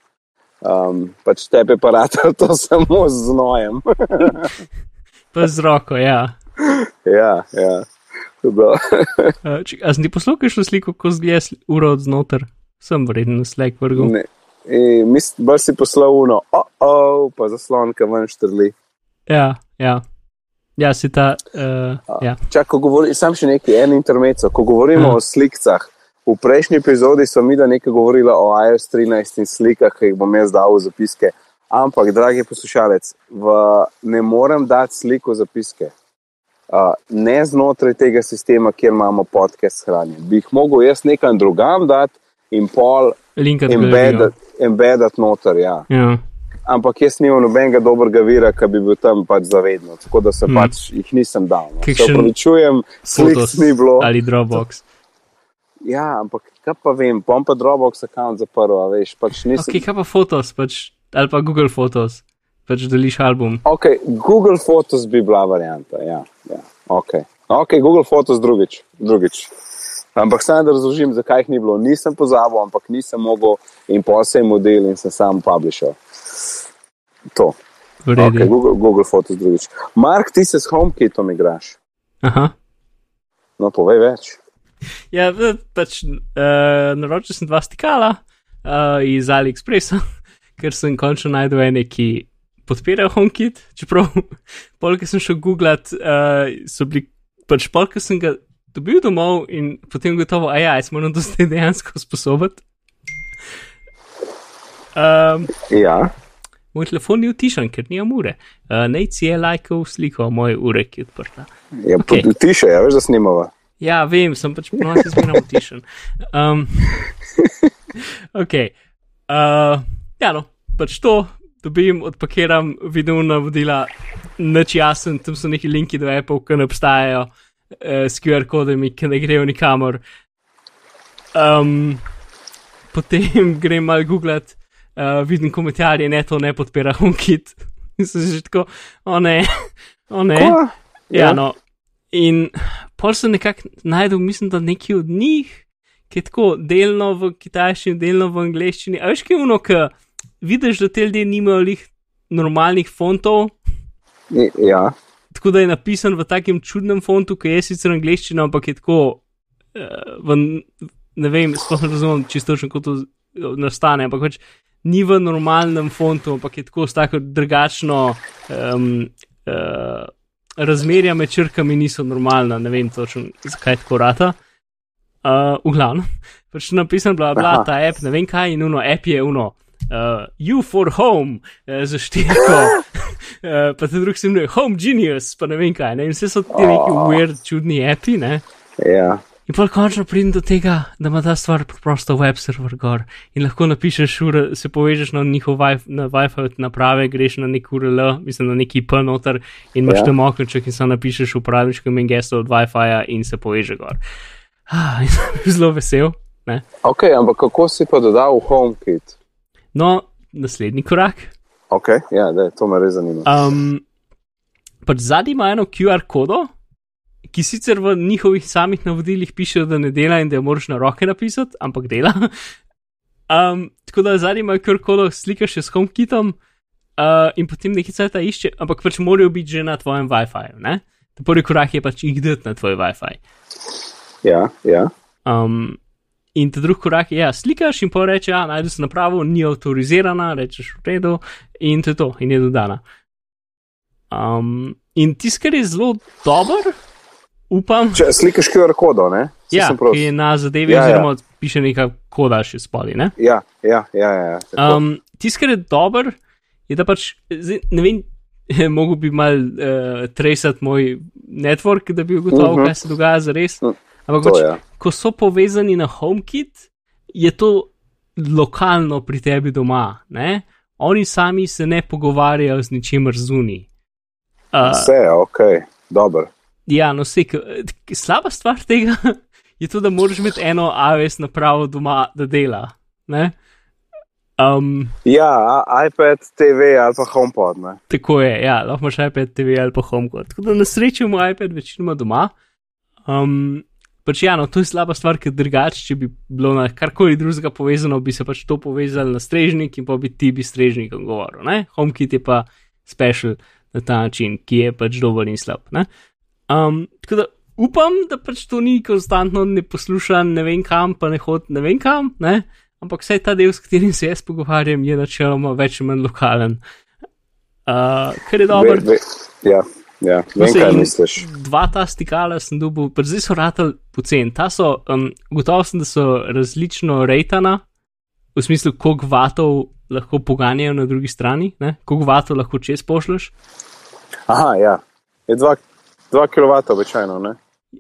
Um, pač tepe parata to samo z znojem. pa z roko, ja. ja, ja. A si ti poslušal sliko, ko zgleda uro od znotraj? Sem vreden, slek vrgul. E, mislim, bolj si poslal uno, oh, oh, pa zaslonka ven štrli. Ja, ja. Ja, si ta. Uh, ja. Čak, ko govorim, sam še nekaj, en intermezzo. Ko govorimo uh. o slikah, v prejšnji epizodi smo mi da nekaj govorili o iOS 13 in slikah, ki jih bom jaz dal v zapiske. Ampak, dragi poslušalec, v, ne morem dati sliko zapiske. Uh, ne znotraj tega sistema, kjer imamo podcast shranjen. Bi jih mogel jaz nekam drugam dati in pol embedati noter. Ja. Ja ampak jaz nimam nobenega dobrega vira, ki bi bil tam pač zavedno, tako da se hmm. pač jih nisem dal. No. Se upravičujem, slik ni bilo. Ali Dropbox. Ja, ampak kaj pa vem, bom pa Dropbox račun zaprl, veš, pač nisem. Ok, kaj pa fotos, pač, ali pa Google Photos, pač deliš album. Ok, Google Photos bi bila varianta, ja, ja. ok. Ok, Google Photos drugič, drugič. Ampak samo da razložim, zakaj jih ni bilo. Nisem pozabil, ampak nisem mogel in posebej model in sem sam publisher. To. Okay, Google, Google Photos drugič. Mark, ti se s HomeKitom igraš. Aha. No, povej več. Ja, pač uh, naročil sem dva stikala uh, iz AliExpressa, ker sem končno najdel ene, ki podpirajo HomeKit. Čeprav, polk sem šel googlat, uh, so bili pač polk sem ga dobil domov in potem gotovo, a ja, jaz moram to zdaj dejansko sposobiti. Um, ja moj telefon ni utišen, ker nimam ure. Uh, Naj si je lajkal sliko moje ure, ki je odprta. Ja, okay. utiše, ja, veš, da snimava. Ja, vem, sem pač ponovno zmerno utišen. Um, ok. Uh, ja, no, pač to dobim, odpakiram, vidim navodila, neč jasen, tam so neki linki do Apple, ki ne obstajajo, uh, s QR kodami, ki ne grejo nikamor. Um, potem grem mal googlat uh, vidim komentarje, ne to ne podpira HomeKit. In se že tako, o ne, o ne. Ja, ja, no. In pol sem nekako najdel, mislim, da neki od njih, ki je tako delno v kitajščini, delno v angleščini. A veš, kaj je uno, ki vidiš, da te ljudje nimajo lih normalnih fontov. Ja. Tako da je napisan v takem čudnem fontu, ki je sicer angleščina, ampak je tako, uh, v, ne vem, sploh ne razumem čisto, kako to nastane, ampak pač ni v normalnem fontu, ampak je tako tako drugačno. Um, uh, razmerja med črkami niso normalna, ne vem točno, zakaj tako rata. Uh, v glavnem, pač napisan, bla, bla, ta app, ne vem kaj, in uno, app je uno. Uh, you for home, uh, za štirko, uh, pa te drugi se imenuje Home Genius, pa ne vem kaj, ne? in vse so ti neki weird, čudni api, ne? Ja. In pa končno pridem do tega, da ima ta stvar preprosto web server gor in lahko napišeš, ure, se povežeš na njihov Wi-Fi naprave, greš na nek URL, mislim na neki P noter in imaš ja. tam oknoček in samo napišeš uporabniško ime gesto od Wi-Fi in se poveže gor. Ah, in sem bil zelo vesel. Ne? Ok, ampak kako si pa dodal v HomeKit? No, naslednji korak. Ok, ja, da, to me res zanima. Um, pač zadnji ima eno QR kodo ki sicer v njihovih samih navodilih piše, da ne dela in da jo moraš na roke napisati, ampak dela. Um, tako da zadnji imajo kar kolo slika še s HomeKitom uh, in potem nekaj cajta išče, ampak pač morajo biti že na tvojem WiFi. Prvi korak je pač jih dati na tvoj WiFi. Ja, ja. Um, in ta drugi korak je, ja, slikaš in poreče, ja, najdu se napravo, ni avtorizirana, rečeš v redu in to je to, in je dodana. Um, in tiskar je zelo dober, upam. Če slikaš QR kodo, ne? Saj Ja, ki je na zadevi, Ja, ja. oziroma piše neka koda še spoli. Ne? Ja, ja, ja. ja, ja tako. Um, Tisto, kar je dober, je da pač, zdaj, ne vem, mogo bi mal uh, tresati moj network, da bi ugotovil, uh Mhm. -huh. kaj se dogaja za res. Ampak to pač, je. Ko so povezani na HomeKit, je to lokalno pri tebi doma. Ne? Oni sami se ne pogovarjajo z ničemer zunaj. Uh, Vse je ok, dobro. Ja, no, vse, slaba stvar tega je to, da moraš imeti eno AWS napravo doma, da dela. Ne? Um, Ja, iPad, TV ali pa HomePod. Ne? tako je, ja, lahko imaš iPad TV ali pa HomeKit. Tako da na srečo imamo iPad večinoma doma. Um, pač ja, no, to je slaba stvar, ker drugače, če bi bilo na karkoli drugega povezano, bi se pač to povezalo na strežnik in pa bi ti bi strežnikom govoril. Ne? HomeKit je pa special na ta način, ki je pač dober in slab. Ne? Um, tako da upam, da pač to ni konstantno ne posluša, ne vem kam, pa ne hod, ne vem kam, ne? ampak vsaj ta del, s katerim se jaz pogovarjam, je načeloma več ali manj lokalen. Uh, kar je dobro. Ja, ja, vem, kaj misliš. Dva ta stikala sem dobil, zdaj so ratali pocen. Ta so, um, gotovo sem, da so različno rejtana, v smislu, koliko vatov lahko poganjajo na drugi strani, ne? koliko vatov lahko čez pošleš. Aha, ja. Je 2 kW običajno, ne?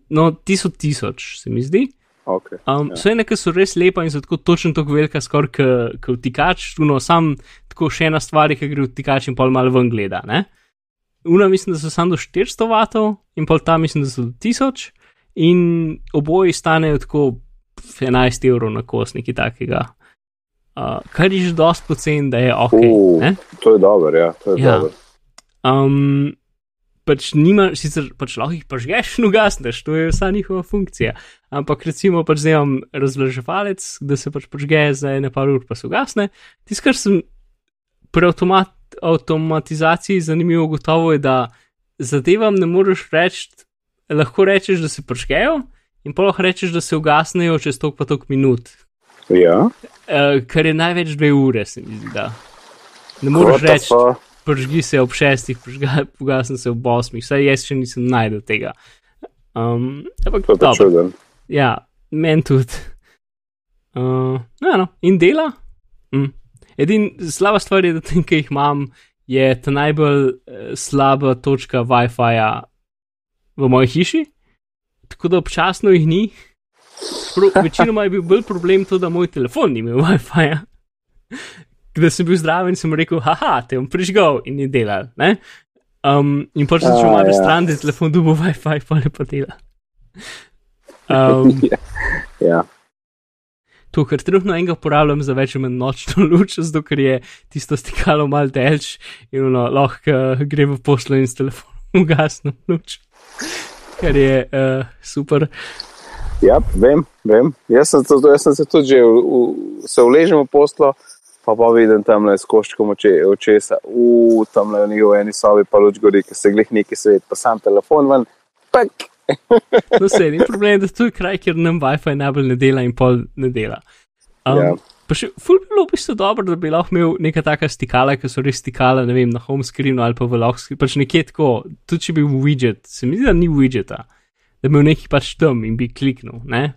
No, ti so tisoč, se mi zdi. Okay. Um, ja. Vse nekaj so res lepa in so tako točno tako velika, skoraj kot vtikač, no, sam tako še ena stvar, ki gre vtikač in pol malo ven gleda. Ne? Una mislim, da so samo do 400 vatov in pol ta mislim, da so do 1000 in oboji stanejo tako 11 evrov na kos, nekaj takega. Uh, kar je že dosti pocen, da je ok. Uh, ne? to je dobro, ja, to je Ja. dobro. Um, pač nima, sicer pač lahko jih pažgeš in ugasneš, to je vsa njihova funkcija. Ampak recimo pač zdaj imam razlaževalec, da se pač pažge za ene par ur, pa se ugasne. Tisto, kar sem pri automat, avtomatizaciji zanimivo gotovo je, da zadevam ne moreš reči, lahko rečeš, da se pažgejo in pa lahko rečeš, da se ugasnejo čez tok pa tok minut. Ja, Uh, kar je največ dve ure, se mi zdi. Da. Ne moreš reči, fuck? pržgi se ob šestih, pogasni se ob osmih, saj jaz še nisem najdel tega. Um, ampak to je pa dobro, čuden. ja, meni tudi. Uh, no, no, in dela. Mm. Edin slaba stvar je, da tem, ki jih imam, je ta najbolj uh, slaba točka WiFi-ja v moji hiši, tako da občasno jih ni. Pro, večinoma je bil bolj problem to, da moj telefon ni imel WiFi-ja. Da sem bil zdrav in sem rekel, haha, te bom prižgal in ni delal. Ne? Um, in pač sem šel malo ja. stran, da je telefon dubo WiFi, pa ne pa dela. Um, Ja. To, kar trenutno enega uporabljam za več ali nočno luč, zato ker je tisto stikalo mal delč in ono, lahko uh, gre v poslo in s telefonom ugasno luč. Kar je uh, super. Ja, vem, vem. Jaz sem, to, jaz sem se tudi že v, v, se uležem v poslo, pa pa vidim tam le s koščkom oče, očesa, v tam le v eni sobi pa luč gori, ki se glih neki svet, pa sam telefon ven, pak. No, se ni problem, da to je kraj, kjer nam WiFi najbolj ne dela in pol ne dela. Um, Ja. Pa še ful bi bilo v bistvu dobro, da bi lahko imel neka taka stikala, ki so res stikala, ne vem, na home screenu ali pa v lock screenu, pač nekje tako, tudi če bi bil widget, se mi zdi, da ni widgeta, da bi imel neki pač tam in bi kliknil, ne?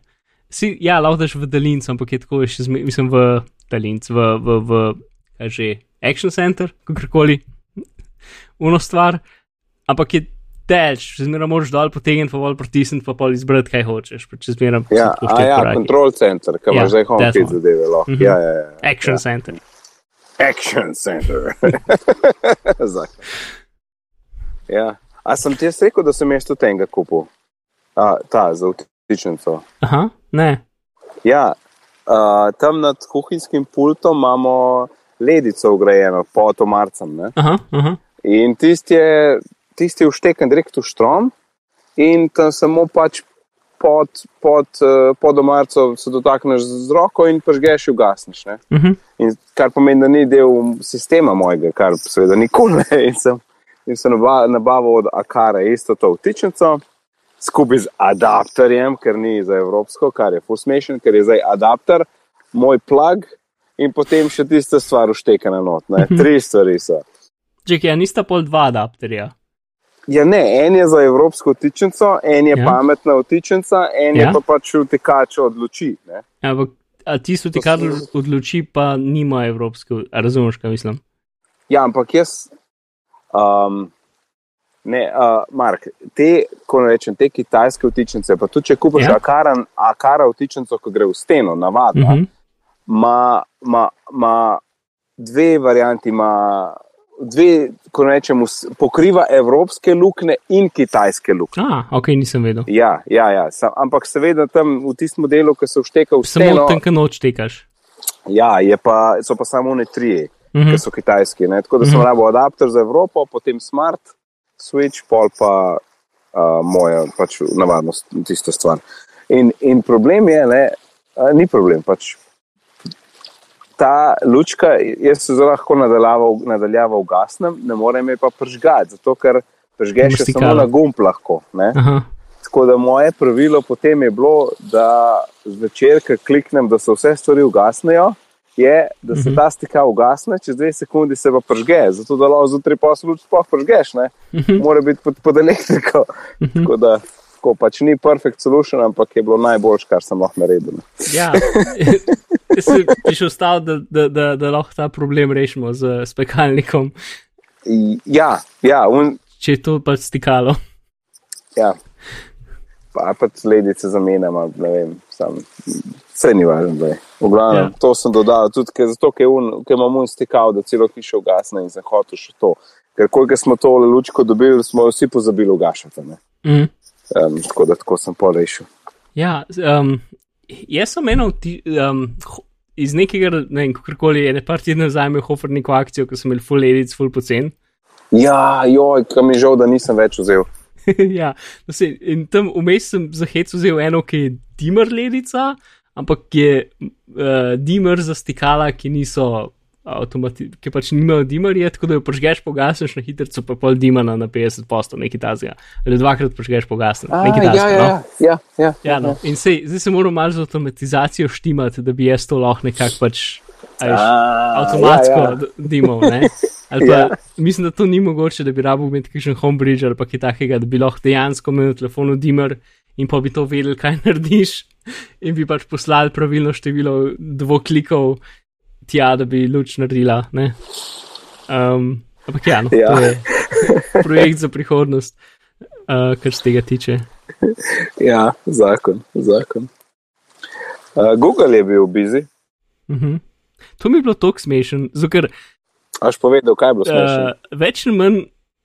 Si, ja, lahko daš v daljincu, ampak je tako, je še zme, mislim, v daljincu, v, v, v, kaj že, Action Center, kakorkoli, uno stvar, ampak je delč, zmeraj moraš dol potegniti, pa bolj pritisniti, pa pol izbrati, kaj hočeš, so Ja, a ja, koraki. control center, ki Ja, imaš zdaj home one. zadeve. lahko. Mhm. Ja, ja, ja. Action ja. Center. Action center. Ja. A sem ti jaz rekel, da sem jaz tudi enega kupil? A, ta, za vtičnico. Aha, ne. Ja, uh, tam nad kuhinjskim pultom imamo ledico ugrajeno pod omarcem. Ne? Aha, aha. In tisti je, tist je ušteken direkt v štrom, in tam samo pač pod, pod, uh, pod omarco se dotakneš z roko in pažgeš in ugasneš. ne. Uh -huh. In kar pomeni, da ni del sistema mojega, kar seveda nikoli ne. In sem, in sem naba- nabavil od Akara isto to vtičnico, skupaj z adapterjem, ker ni za evropsko, kar je full smešen, ker je zdaj adapter, moj plug in potem še tista stvar uštekana not. Ne. Tri stvari so. Čekaj, nista pol dva adapterja. Ja, ne, en je za evropsko vtičnico, en je Ja. ja. pametna vtičnica, en Ja. ja. je pa pač vtikač od luči. Ne? Ampak a tisto, ti kar so- odloči, pa nima evropske, razumeš, kaj mislim. Ja, ampak jaz. Um, ne, uh, Mark, te, ko rečem, te kitajske vtičnice, pa tudi če kupiš Ja. ja. akara, vtičnico, ko gre v steno, navadno, Uh -huh. ima ma, ma dve varianti, ima dve, ko rečem, vs- pokriva evropske luknje in kitajske luknje. Ah, ok, nisem vedel. Ja, ja, ja. Sam, ampak seveda tam v tistem delu, ki se všteka v Samo steno, tam, kaj noč tekaš. ja, pa, so pa samo ne trije, Uh -huh. ki so kitajski. Ne? Tako da sem Mhm. rabo adapter za Evropo, potem smart switch, pol pa uh, moja, pač navadno tista stvar. In, in problem je, ne, uh, ni problem. Pač, ta lučka, jaz se zelo lahko nadaljava ugasnem, ne morem je pa pržgati, zato ker pržgeš stikalo. samo na gumb lahko. Tako da moje pravilo potem je bilo, da zvečer, ko kliknem, da se vse stvari ugasnejo, je, da se Mhm. ta stika ugasne, čez dve sekunde se pa pržge, zato da lahko zjutraj luč sploh pržgeš, ne? Mhm. mora biti pod, pod elektriko. Tako da tako, pač ni perfect solution, ampak je bilo najboljš, kar sem lahko naredil. Ja, jaz sem prišel stav, da, da, da, da lahko ta problem rešimo z spekalnikom, Ja, ja, un, če je to pač stikalo. ja. Pa pa sledice zamenjamo, ne vem, sam. Vse ni važno, zdaj. V glavnem, Ja. to sem dodal tudi ker, zato, ker, un, ker imam un stikal, da celo hišo ugasne in hotel še to. Ker koliko smo to lučko dobili, smo jo vsi pozabili ugašati. Mm. Um, tako da tako sem pol rešil. Ja, um, jaz sem eno ti, um, iz nekega, ne vem, kakorkoli, ene par tednov nazaj imel Hofer neko akcijo, ko sem imel full edic, full pocen. Ja, joj, kam je žal, da nisem več vzel. ja, no se, in tam vmes sem za hec vzel eno, ki je dimmer ledica, ampak je uh, dimmer za stikala, ki niso. Avtomati, ki pač nimajo dimarja, tako da jo požgeš, pogasneš na hitro, pa pol dimana na 50 postov, nekaj tazga. Ali dvakrat požgeš, pogasneš. Nekaj ja, tazga. ja, no? ja, ja, ja, Ja, no. In sej, zdaj se moram malo z avtomatizacijo štimati, da bi jaz to lahko nekako pač A, avtomatsko ja, ja. d- dimal. Ne? Ali pa, Ja. Mislim, da to ni mogoče, da bi rabil imeti kakšen homebridge ali pa kaj takega, da bi lahko dejansko imel na telefonu dimmer in pa bi to vedel, kaj narediš in bi pač poslal pravilno število dvoklikov tja, da bi luč naredila. ne. Um, ampak ja, no, Ja. to je projekt za prihodnost, uh, kar se tega tiče. Ja, zakon, zakon. Uh, Google je bil busy. Mhm. To mi je bilo tako smešen, zato Aš povedal, kaj je bilo smešno? uh, več ali manj,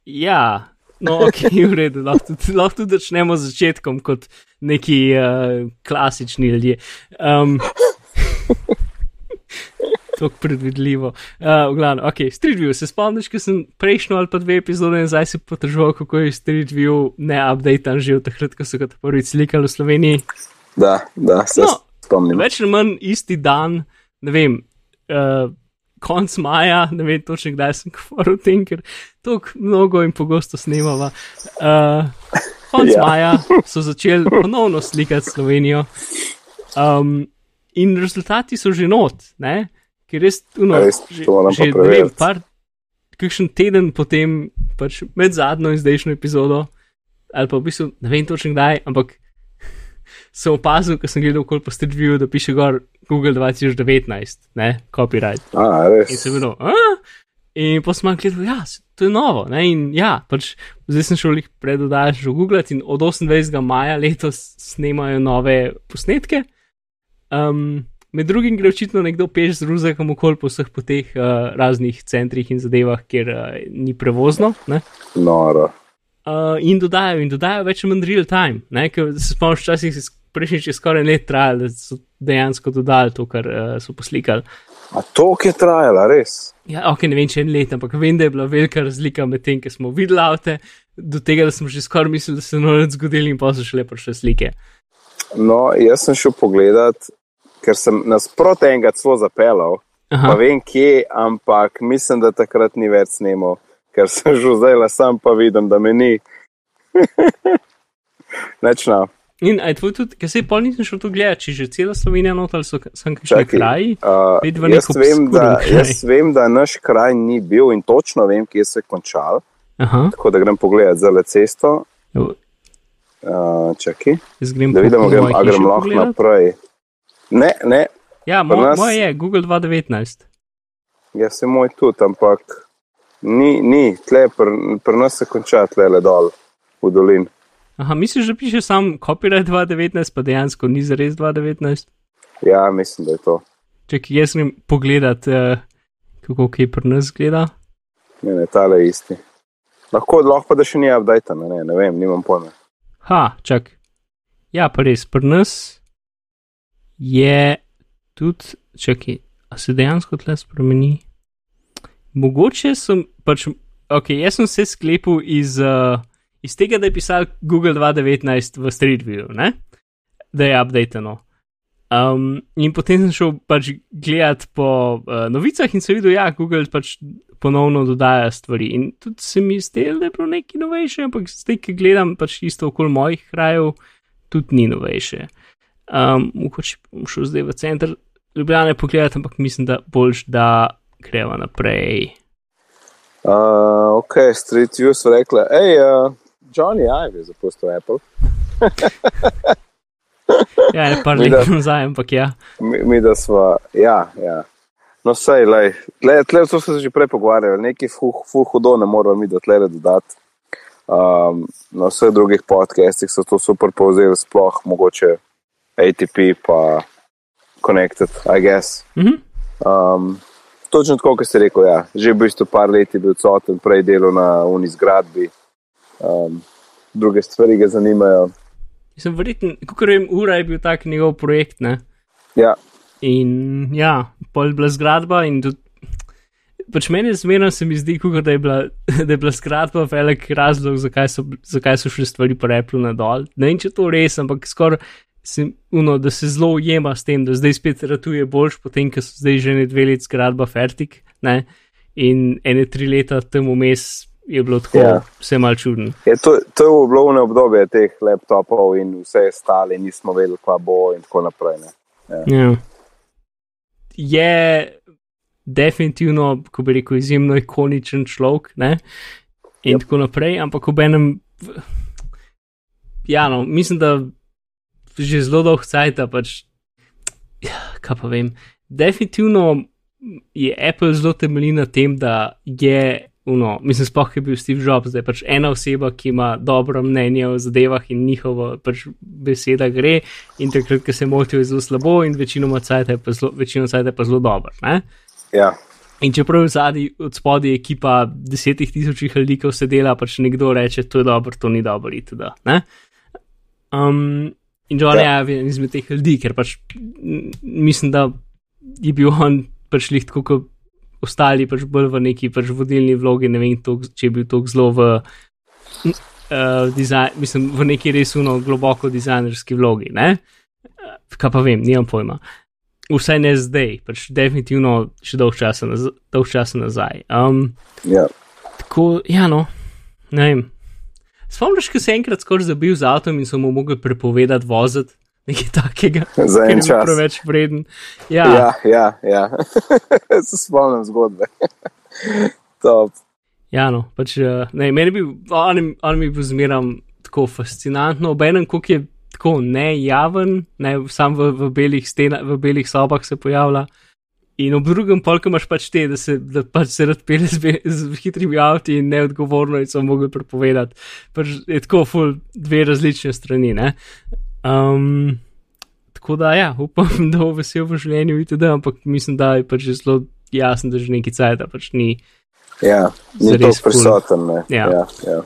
ja, no, ok, v redu, lahko tudi, lahko tudi začnemo z začetkom kot neki uh, klasični ljudje. Um, Tako predvidljivo. Uh, v glavnem, ok, Street View, se spomniš, ko sem prejšnjo ali pa dve epizode nazaj si potražoval, kako je Street View ne update že od takrat, ko so ga prvič slikali v Sloveniji. Da, da, se No, spomnim. Več ali manj isti dan, ne vem, uh, konc maja, ne vem točno kdaj sem govoril o tem, ker tako mnogo in pogosto snemava. Uh, konc ja. Ja. maja so začeli ponovno slikati Slovenijo. Um, in rezultati so že not, ne? Ker res, no, Res, to moram pa že ne vem, par, kakšen teden potem, pač med zadnjo in zdajšnjo epizodo, ali pa v bistvu ne vem točno kdaj, ampak sem opazil, ko sem gledal okoli po Street View, da piše gor Google 2019, ne, copyright. A, res. In sem bil, ah? In pa sem gledal, ja, to je novo. Ne? In ja, pač zdaj sem šel jih predodajati že v Google in od 28. maja letos snemajo nove posnetke. Um, med drugim gre očitno nekdo peš z ruzakom okoli po vseh poteh uh, raznih centrih in zadevah, kjer uh, ni prevozno. Ne? Noro. Uh, in dodajajo, in dodajajo več ali manj real time. Ne? Ker se spomniš, včasih je prejšnjič je skoraj let trajalo, da so dejansko dodali to, kar uh, so poslikali. A to je trajalo, res. Ja, ok, ne vem, če en let, ampak vem, da je bila velika razlika med tem, ki smo videli avte, do tega, da smo že skoraj mislili, da se je noč zgodili in pa so šele prišle slike. No, jaz sem šel pogledat, ker sem nasprot enega celo zapeljal, pa Aha, vem kje, ampak mislim, da takrat ni več snemal, ker sem že zdaj le sam pa vidim, da me ni. Nečno. in aj tvoj tudi, ker se je pol nisem šel tu gledati, če že cela Slovenija not ali so sem kakšni kraji. Uh, jaz, vem, da, kraj. jaz vem, da naš kraj ni bil in točno vem, kje se je končal. Aha. Tako da grem pogledat za le cesto. Uh, čakaj, Jaz grem da vidimo, grem, grem lahko naprej. Ne, ne, Ja, Pri mo, nas- moje je Google 2019. jaz sem moj tudi, ampak ni, ni tle, pri pr nas se konča tle le dol v dolin. Aha, misliš, da piše sam copyright 2019, pa dejansko ni zares 2019? Ja, mislim, da je to. Čakaj, jaz grem pogledat, uh, kako kaj pri nas gleda. Ne, ne, tale je isti. Lahko, lahko pa da še ni update, ne, ne vem, nimam pojma. Ha, čak. Ja, pa res, pri nas je tudi, čakaj, a se dejansko tle spremeni? Mogoče sem pač, ok, jaz sem se sklepal iz, uh, iz tega, da je pisal Google 2019 v Street View, ne? da je updateno. Um, in potem sem šel pač gledat po uh, novicah in se videl, da ja, Google pač ponovno dodaja stvari. In tudi se mi zdelo, da je bilo nekaj novejše, ampak zdaj, ki gledam pač isto okoli mojih krajev, tudi ni novejše. Um, mogoče bom šel zdaj v center Ljubljane pogledati, ampak mislim, da boljš, da greva naprej. Uh, ok, Street View so rekli, hej, uh, Johnny Ive je zapustil Apple. Ja, ne par Mi let da- nazaj, ampak ja. Mi, mi da smo, ja, ja. No, sej, lej, tle, tle, to smo se že prej pogovarjali, nekaj ful, ful hudo ne moramo mi do tle dodati. Um, na vseh drugih podcastih so to super povzeli, sploh mogoče ATP pa Connected, I guess. Mhm. Um, točno tako, kot ste rekel, ja. že v bistvu par let je bil odsoten, prej delal na uni zgradbi. Um, druge stvari ga zanimajo. Sem verjeten, kako vem, ura je bil tak njegov projekt, ne? Ja, In ja, pol je bila zgradba in tudi. Pač meni zmerno se mi zdi, kot da, je bila- da je bila zgradba velik razlog, zakaj so, zakaj so šle stvari po replu nadol. Ne vem, če to res, ampak skoraj se, uno, da se zelo ujema s tem, da zdaj spet ratuje boljš, potem, ko so zdaj že ne dve leti zgradba fertik. Ne? In ene tri leta temu vmes je bilo tako, Ja. vse mal čuden. je to, to je oblovne obdobje teh laptopov in vse stale, nismo vedeli, kva bo in tako naprej. Ne. Ja. Je definitivno, ko bi rekel, izjemno ikoničen človek, ne? in Yep. yep. tako naprej, ampak ob enem, v- ja, no, mislim, da že zelo dolgo cajt, pač, ja, kaj pa vem. Definitivno je Apple zelo temelji na tem, da je. Uno, mislim, spoh je bil Steve Jobs, da je pač ena oseba, ki ima dobro mnenje o zadevah in njihova pač beseda gre, in takrat, ko se motijo, je zelo slabo, in večinoma cajt je pa zelo, večino cajt je pa zelo dober. Ne? Ja, In čeprav je zadnji od spodaj ekipa desetih tisočih ljudi, ki vse dela, pač nekdo reče, to je dobro, to ni dobro, itd. ne? Um, in John Ja. je eden izmed teh ljudi, ker pač mislim, da je bil on pač lih tako kot ostali, pač bolj v neki pač vodilni vlogi, ne vem, tok, če je bil tako zelo v. Uh, dizajn, mislim, v neki res uno globoko dizajnerski vlogi, ne? Uh, Kaj pa vem, nimam pojma. Vsaj ne zdaj, pač definitivno še dolg časa, naz dolg časa nazaj. Um, ja. tako, ja, no, ne vem. Spomniš, ko je enkrat skoraj zabil z avtom in so mu mogli prepovedati voziti nekaj takega, Za en čas. preveč vreden. Ja, Ja, ja, ja. se spomnim zgodbe. Top. Ja, no, pač, uh, ne, meni je- on mi bil zmeram tako fascinantno, obenem, koliko je tako nejaven, ne, sam v, v, belih stena, v belih sobah se pojavlja. In ob drugem polku imaš pač te, da se, da pač se rad pele z, z hitrimi avti in neodgovorno in so mogli prepovedati. Pač je tako ful dve različne strani. Ne? Um, tako da, ja, upam, da bo vesel v življenju, itd., ampak mislim, da je pač zelo jasno, da že neki cajt, da pač ni. Ja, ni to prisoten. Ne. Ja. Ja, ja.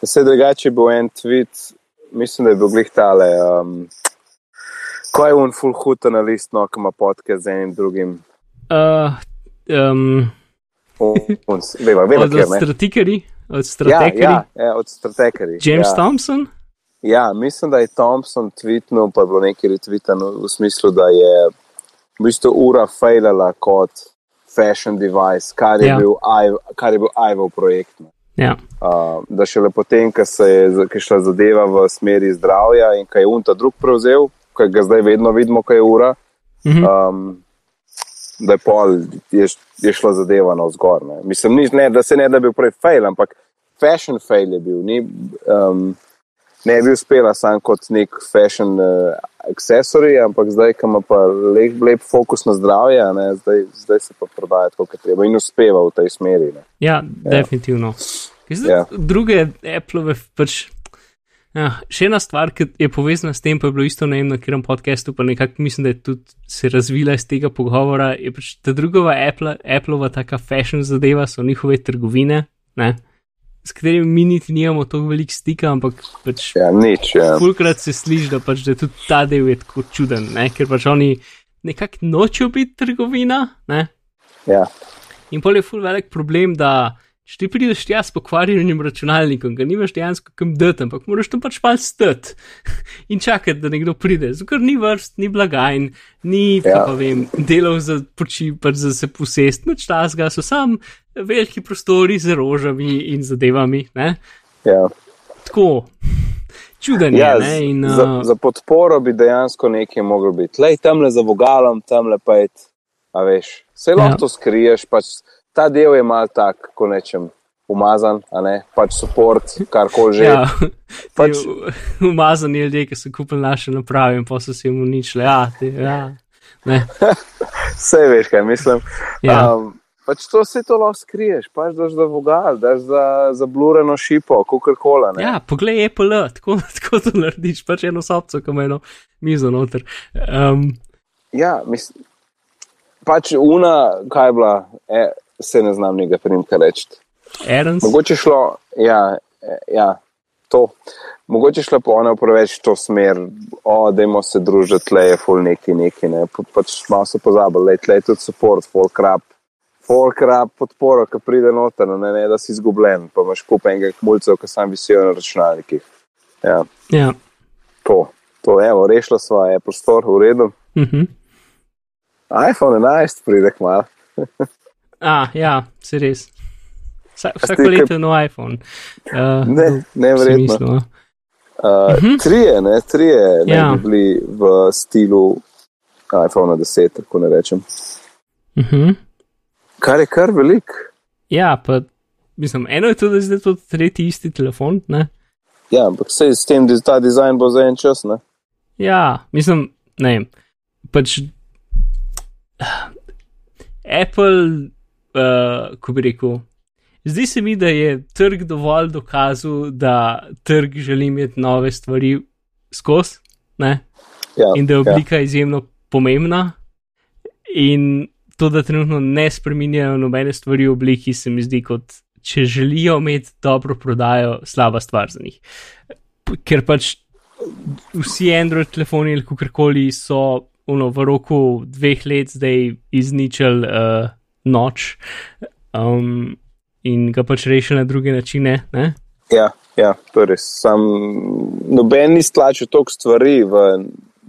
Vse drugače bil en tweet, mislim, da je bil glih tale. Um, ko je un full hud analist, no, ki ima podcast z enim drugim. Uh, um, Un, veva, veva, od kjer, ne? strategari, od Ja, strategari, ja, ja, od strategarij. James ja. Thompson. Ja, mislim, da je Thompson tweetnul, pa je bilo nekaj retweetano v smislu, da je v bistvu ura failala kot fashion device, kar je Ja. bil Ive- kar je bil Ivo projekt. Ja, Uh, da šele potem, ko se je šla zadeva v smeri zdravja in ko je unta drug prevzel, ki ga zdaj vedno vidimo, ko je ura. Mhm. Um, da je pol je, je šlo zadeva na vzgor. Ne. Mislim, ni, ne, da se ne da bi bil prej fail, ampak fashion fail je bil. Ni, um, ne bi uspela sam kot nek fashion uh, accessory, ampak zdaj, ko ima pa lep, lep fokus na zdravje, ne, zdaj, zdaj se pa prodaja tako, kot treba in uspeva v tej smeri. Ne. Ja, ja, definitivno. Zdaj, ja. Druge Apple pač. Ja, še ena stvar, ki je povezana s tem, pa je bilo isto na enem kjerem podkastu, pa nekako mislim, da je tudi se razvila iz tega pogovora. Je pač ta druga Apple, Appleova taka fashion zadeva, so njihove trgovine, ne, s katerimi mi niti nimamo tako veliko stika, ampak pač. Ja, nič. Ja. Fulkrat se sliši, da pač da tudi ta del je tako čuden, ne, ker pač oni nekako nočejo biti trgovina, ne. Ja. In pol je ful velik problem, da. Če ti prideš tja s pokvarjenim računalnikom, ga nimaš dejansko kam dati, ampak moraš tam pač mal stati in čakati, da nekdo pride. Ker ni vrst, ni blagajn, ni ja. vem, delov za počivati, pač za se posest, noč tasga, so sam veliki prostori z rožami in zadevami. Ja. Tako, čuden je. Ja, ne, in, za, uh, za podporo bi dejansko nekaj moglo biti. Lej tam le za vogalom, tam le pa je, a veš, se lahko ja. skriješ. Pač, ta del je mal tak, ko nečem. Umazan, ne? pač support, kar koli že. Ja, pač... Umazan je ljudje, ki so kupili naše naprave in pa so se jim uničili. Ja, te, ja. Vse veš, kaj mislim. Ja. Um, pač to se to lahko skriješ, pač daš za vogal, daš za, za blureno šipo, kukar kola. Ja, poglej, Apple, tako, tako to narediš, pač eno sobco, ko ima eno mizo noter. Um, ja, mislim, pač una, kaj je bila. E, se ne znam njega primka reči. Ernst? Mogoče šlo, ja, ja, to. Mogoče šlo po ono preveč to smer, o, dajmo se družiti, le je full neki neki, ne. Pač malo se pozabili, le, je tudi support, full crap, full crap podporo, ki pride noter, ne, ne, da si izgubljen, pa imaš kup enega mulcev, ki sam visijo na računalnikih. Ja. ja. To, to, evo, rešila sva, je prostor v redu. Uh -huh. iPhone 11 pride k malu. A, ja, se res. Vsa, vsako leto je nov iPhone. Uh, ne, ne vredno. Uh, uh -huh. Trije, ne, trije ja. bi bili v stilu iPhone 10, tako ne rečem. Uh mhm. -huh. Kar je kar velik. Ja, pa mislim, eno je tudi, da je to tretji isti telefon. Ne? Ja, ampak se s tem, da ta dizajn bo za en čas. Ne? Ja, mislim, ne vem. Pač Apple uh, ko bi rekel, zdi se mi, da je trg dovolj dokazal, da trg želi imeti nove stvari skozi, ja, in da je oblika ja. izjemno pomembna. In to, da trenutno ne spremenjajo nobene stvari v obliki, se mi zdi kot. Če želijo imeti dobro prodajo, slaba stvar za njih. Ker pač vsi Android telefoni ali kakorkoli so uno, v roku dveh let zdaj izničili uh, noč um, in ga pač reši na druge načine. Ne? Ja, ja, to je res. Sam noben ni stlačil toliko stvari v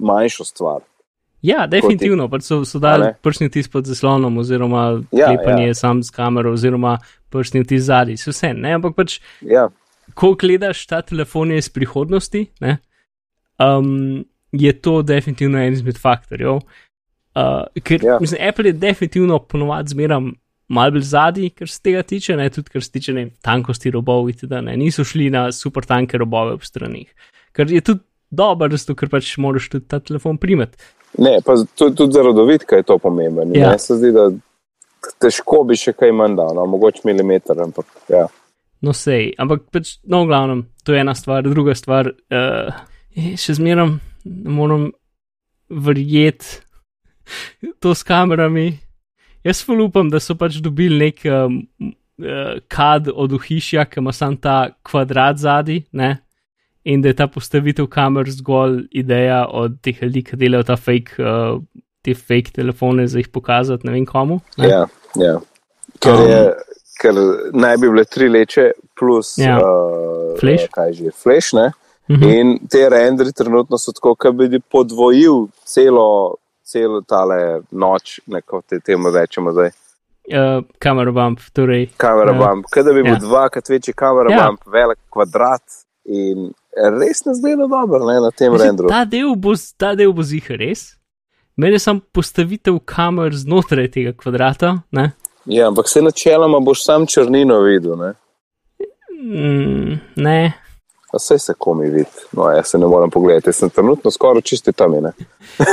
manjšo stvar. Ja, definitivno. Pač so, so dali prstni tis pod zaslonom, oziroma ja, klepanje ja. sam s kamero, oziroma prstni tis zadnji. Vse, ne, ampak pač, ja. ko gledaš ta telefon iz prihodnosti, ne, um, je to definitivno en izmed faktorjev. Uh, ker ja. mislim, Apple je definitivno ponovadi zmeram mal bolj zadnji, kar se tega tiče, ne tudi kar se tiče ne, tankosti robov, itd., ne, niso šli na super tanke robove ob stranih. Ker je tudi dobro, zato ker pač moraš tudi ta telefon primeti. Ne, pa tudi, tudi za rodovitke je to pomembno. Ja. Se zdi, da težko bi še kaj manj dal, no, mogoče milimeter, ampak ja. No, sej, ampak pač, no, v glavnem, to je ena stvar, druga stvar, uh, še zmeram, moram verjeti to s kamerami. Jaz upam, da so pač dobili nek um, uh, kad od uhišja, ki ima samo ta kvadrat zadnji, in da je ta postavitev kamer zgolj ideja od teh ljudi, ki delajo ta fake, uh, te fake telefone za jih pokazati ne vem komu. Ne? Ja, ja. Ker, je, um, ker naj bi bile tri leče plus ja. uh, flash. kaj že, flash, ne? Mhm. In te rendri trenutno so tako, da bi podvojil celo cel tale noč, neko te temu rečemo zdaj. Uh, kamera bump, torej. Kamera uh, bump, kaj da bi bil ja. dvakrat večji kamera ja. bump, velik kvadrat in res ne zgleda dobro ne, na tem rendru. Ta del bo, ta del bo zihar res. Mene je samo postavitev kamer znotraj tega kvadrata. Ne? Ja, ampak se načeloma boš sam črnino videl. Ne, Mm, ne. A saj se komi vidi. No, jaz se ne morem pogledati, jaz sem trenutno skoraj čisti tam. Ne? Uh,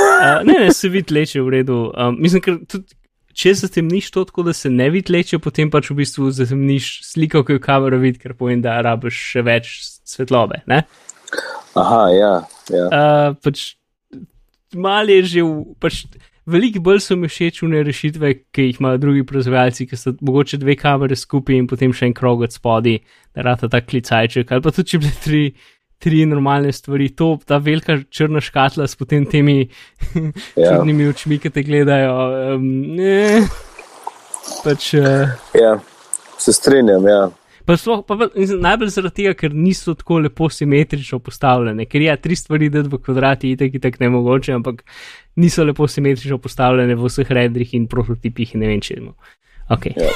ne, ne, se vidi leče v redu. Um, mislim, ker tudi če zatemniš to tako, da se ne vidi leče, potem pač v bistvu zatemniš sliko, ki jo kamera vidi, ker pomeni, da rabiš še več svetlobe. Ne? Aha, ja. ja. Uh, pač, mal je že, v, pač, veliko bolj so mi všeč une rešitve, ki jih imajo drugi proizvajalci, ki so mogoče dve kamere skupaj in potem še en krog od spodi, da rata ta klicajček, ali pa tudi če bi tri. Tri normalne stvari, to, ta velika črna škatla s potem temi Ja. črnimi očmi, ki te gledajo. Um, ne, pač, uh, ja. Se strinjam, ja. Pa sploh, pa, pa, mislim, najbolj zaradi tega, ker niso tako lepo simetrično postavljene. Ker ja, tri stvari dati v kvadrati, itek itek ne mogoče, ampak niso lepo simetrično postavljene v vseh redrih in prototipih in ne vem čemu. Okay. ja.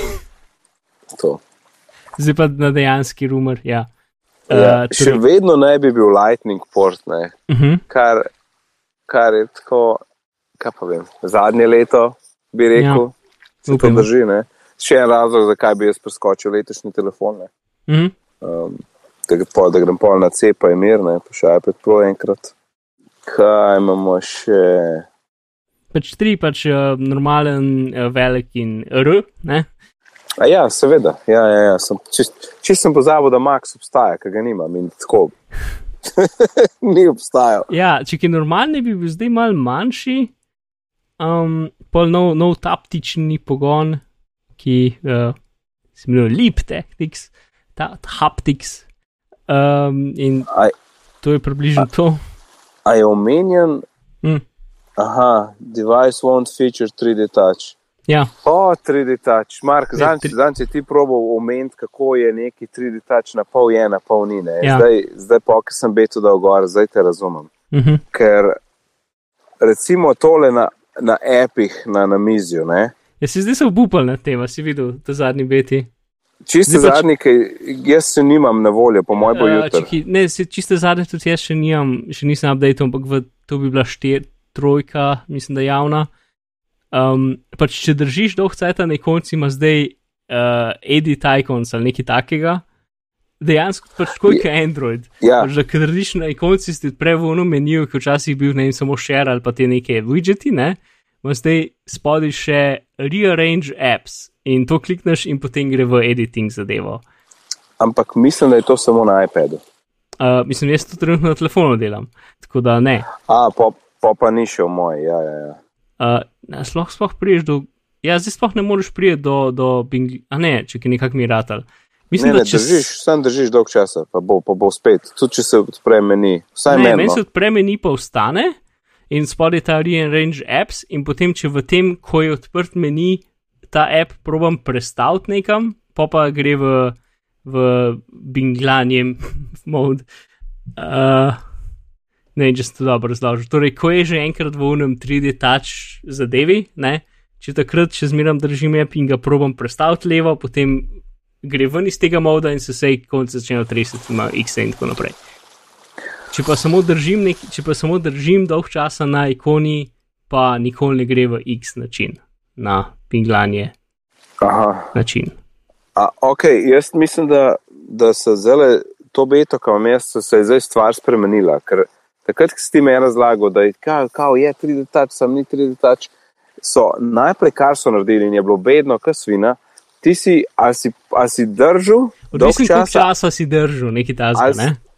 To. Zdaj pa na dejanski rumor. Ja. Ja, Uh, še vedno naj bi bil Lightning port, ne, uh -huh, kar, kar je tako, kaj pa vem, zadnje leto bi rekel, ja, se to upajmo. drži. Ne. Še en razlog, zakaj bi jaz preskočil letošnji telefon. Ne. uh -huh. Um, da, pol, da grem pol na cepa in mir, ne, pa še iPad Pro enkrat. Kaj imamo še? Pač tri, pač uh, normalen, uh, velik in R. Ne? A ja, seveda, ja, ja, ja. Sem, čist, čist sem pozabil, da Max obstaja, ker ga nimam in tako. Ni obstajal. Ja, če je normalni, bi bil zdaj mal manjši, um, pol nov, nov taptični pogon, ki uh, se imenuje Leap Tactics, ta, Haptics. Um, in Aj, to je približno to. a je omenjen, Hm. aha, device won't feature 3D touch. Ja, O, 3D touch. Mark, zanj si ti probal omeniti, kako je neki 3D touch na pol je, na pol ni. ne. Ja. Zdaj, zdaj pa, ki sem beto dal gor, zdaj te razumem. uh -huh. Ker recimo tole na, na appih na namizju, ne. Ja si zdaj se obupal na tem, a si videl ta zadnji beti. Zdaj pač- zadnji, ki jaz se nimam na voljo, po mojem bo Uh, ne, se čiste zadnje tudi jaz še nimam, še nisem update, ampak v, to bi bila štir, trojka, mislim, da javna. Um, pač, če držiš dolg cajt na ikonci, ima zdaj uh, edit icons ali nekaj takega. Dejansko pač tako je kot Android. Ja, Pač, da, ker držiš na ikonci, si eno menu, ki včasih bil ne vem, samo share ali pa te neke widgeti, ne. Ima zdaj spodaj še rearrange apps in to klikneš in potem gre v editing zadevo. ampak mislim, da je to samo na iPadu. Uh, mislim, jaz to trenutno na telefonu delam, tako da ne. A, pa, pa, pa ni še v moji. Ja, ja, ja. Uh, sploh, sploh priješ do. Ja, zdaj sploh ne moreš priti do, do Bing. A ne, če je nekako mi ratal. Ne, Mislim, ne, da če držiš, sam držiš dolg časa, pa bo, pa bo spet. Tudi če se odpre meni, vsaj Ne, meni. meni no. se odpre meni pa vstane in spodaj ta rearrange apps, in potem, če v tem, ko je odprt meni, ta app probam prestaviti nekam, pa pa gre v, v binglanje mod. Uh, ne če sem to dobro razložil. Torej, ko je že enkrat v unem 3D touch zadevi, ne, če takrat še zmeram držim app in ga probam prestaviti levo, potem gre ven iz tega moda in se vse konce začnejo tresiti, ima X in tako naprej. Če pa samo držim, nek, če pa samo držim dolg časa na ikoni, pa nikoli ne gre v X način, na pinglanje Aha. način. A, ok, jaz mislim, da, da se zdaj to beto, ki imam jaz, se je zdaj stvar spremenila. Ker takrat, ko si ti meni razlagal, da je, kao, kao je 3D touch, sam ni 3D touch, so najprej kar so naredili in je bilo bedno, kaj svina. Ti si, a si, a si držal Odvisno, koliko časa, si držal, neki ta Ali zgo, ne?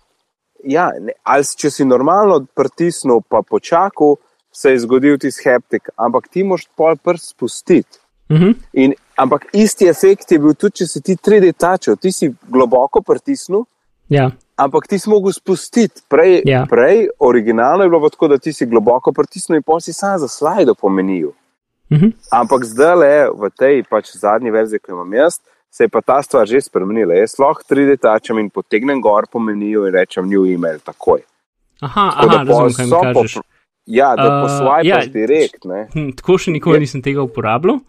Ja, ne, ali če si normalno pritisnil, pa počakal, se je zgodil ti heptik, ampak ti moš pol prst spustiti. Uh -huh. In, ampak isti efekt je bil tudi, če si ti 3D tačal, ti si globoko pritisnil, Ja, ampak ti si mogel spustiti. Prej, Ja. prej originalno je bilo tako, da ti si globoko pritisnil in pa si sam za slajdo pomenil. uh -huh. Ampak zdaj le v tej pač zadnji verziji, ki jo imam jaz, se je pa ta stvar že spremenila. Jaz lahko 3D tačam in potegnem gor po meniju in rečem new email takoj. Aha, Tako aha, razumem, kaj mi po- kažeš. Ja, da Uh, poswajpaš ja, direkt. Ne. Hm, tako še nikoli Je- nisem tega uporabljal.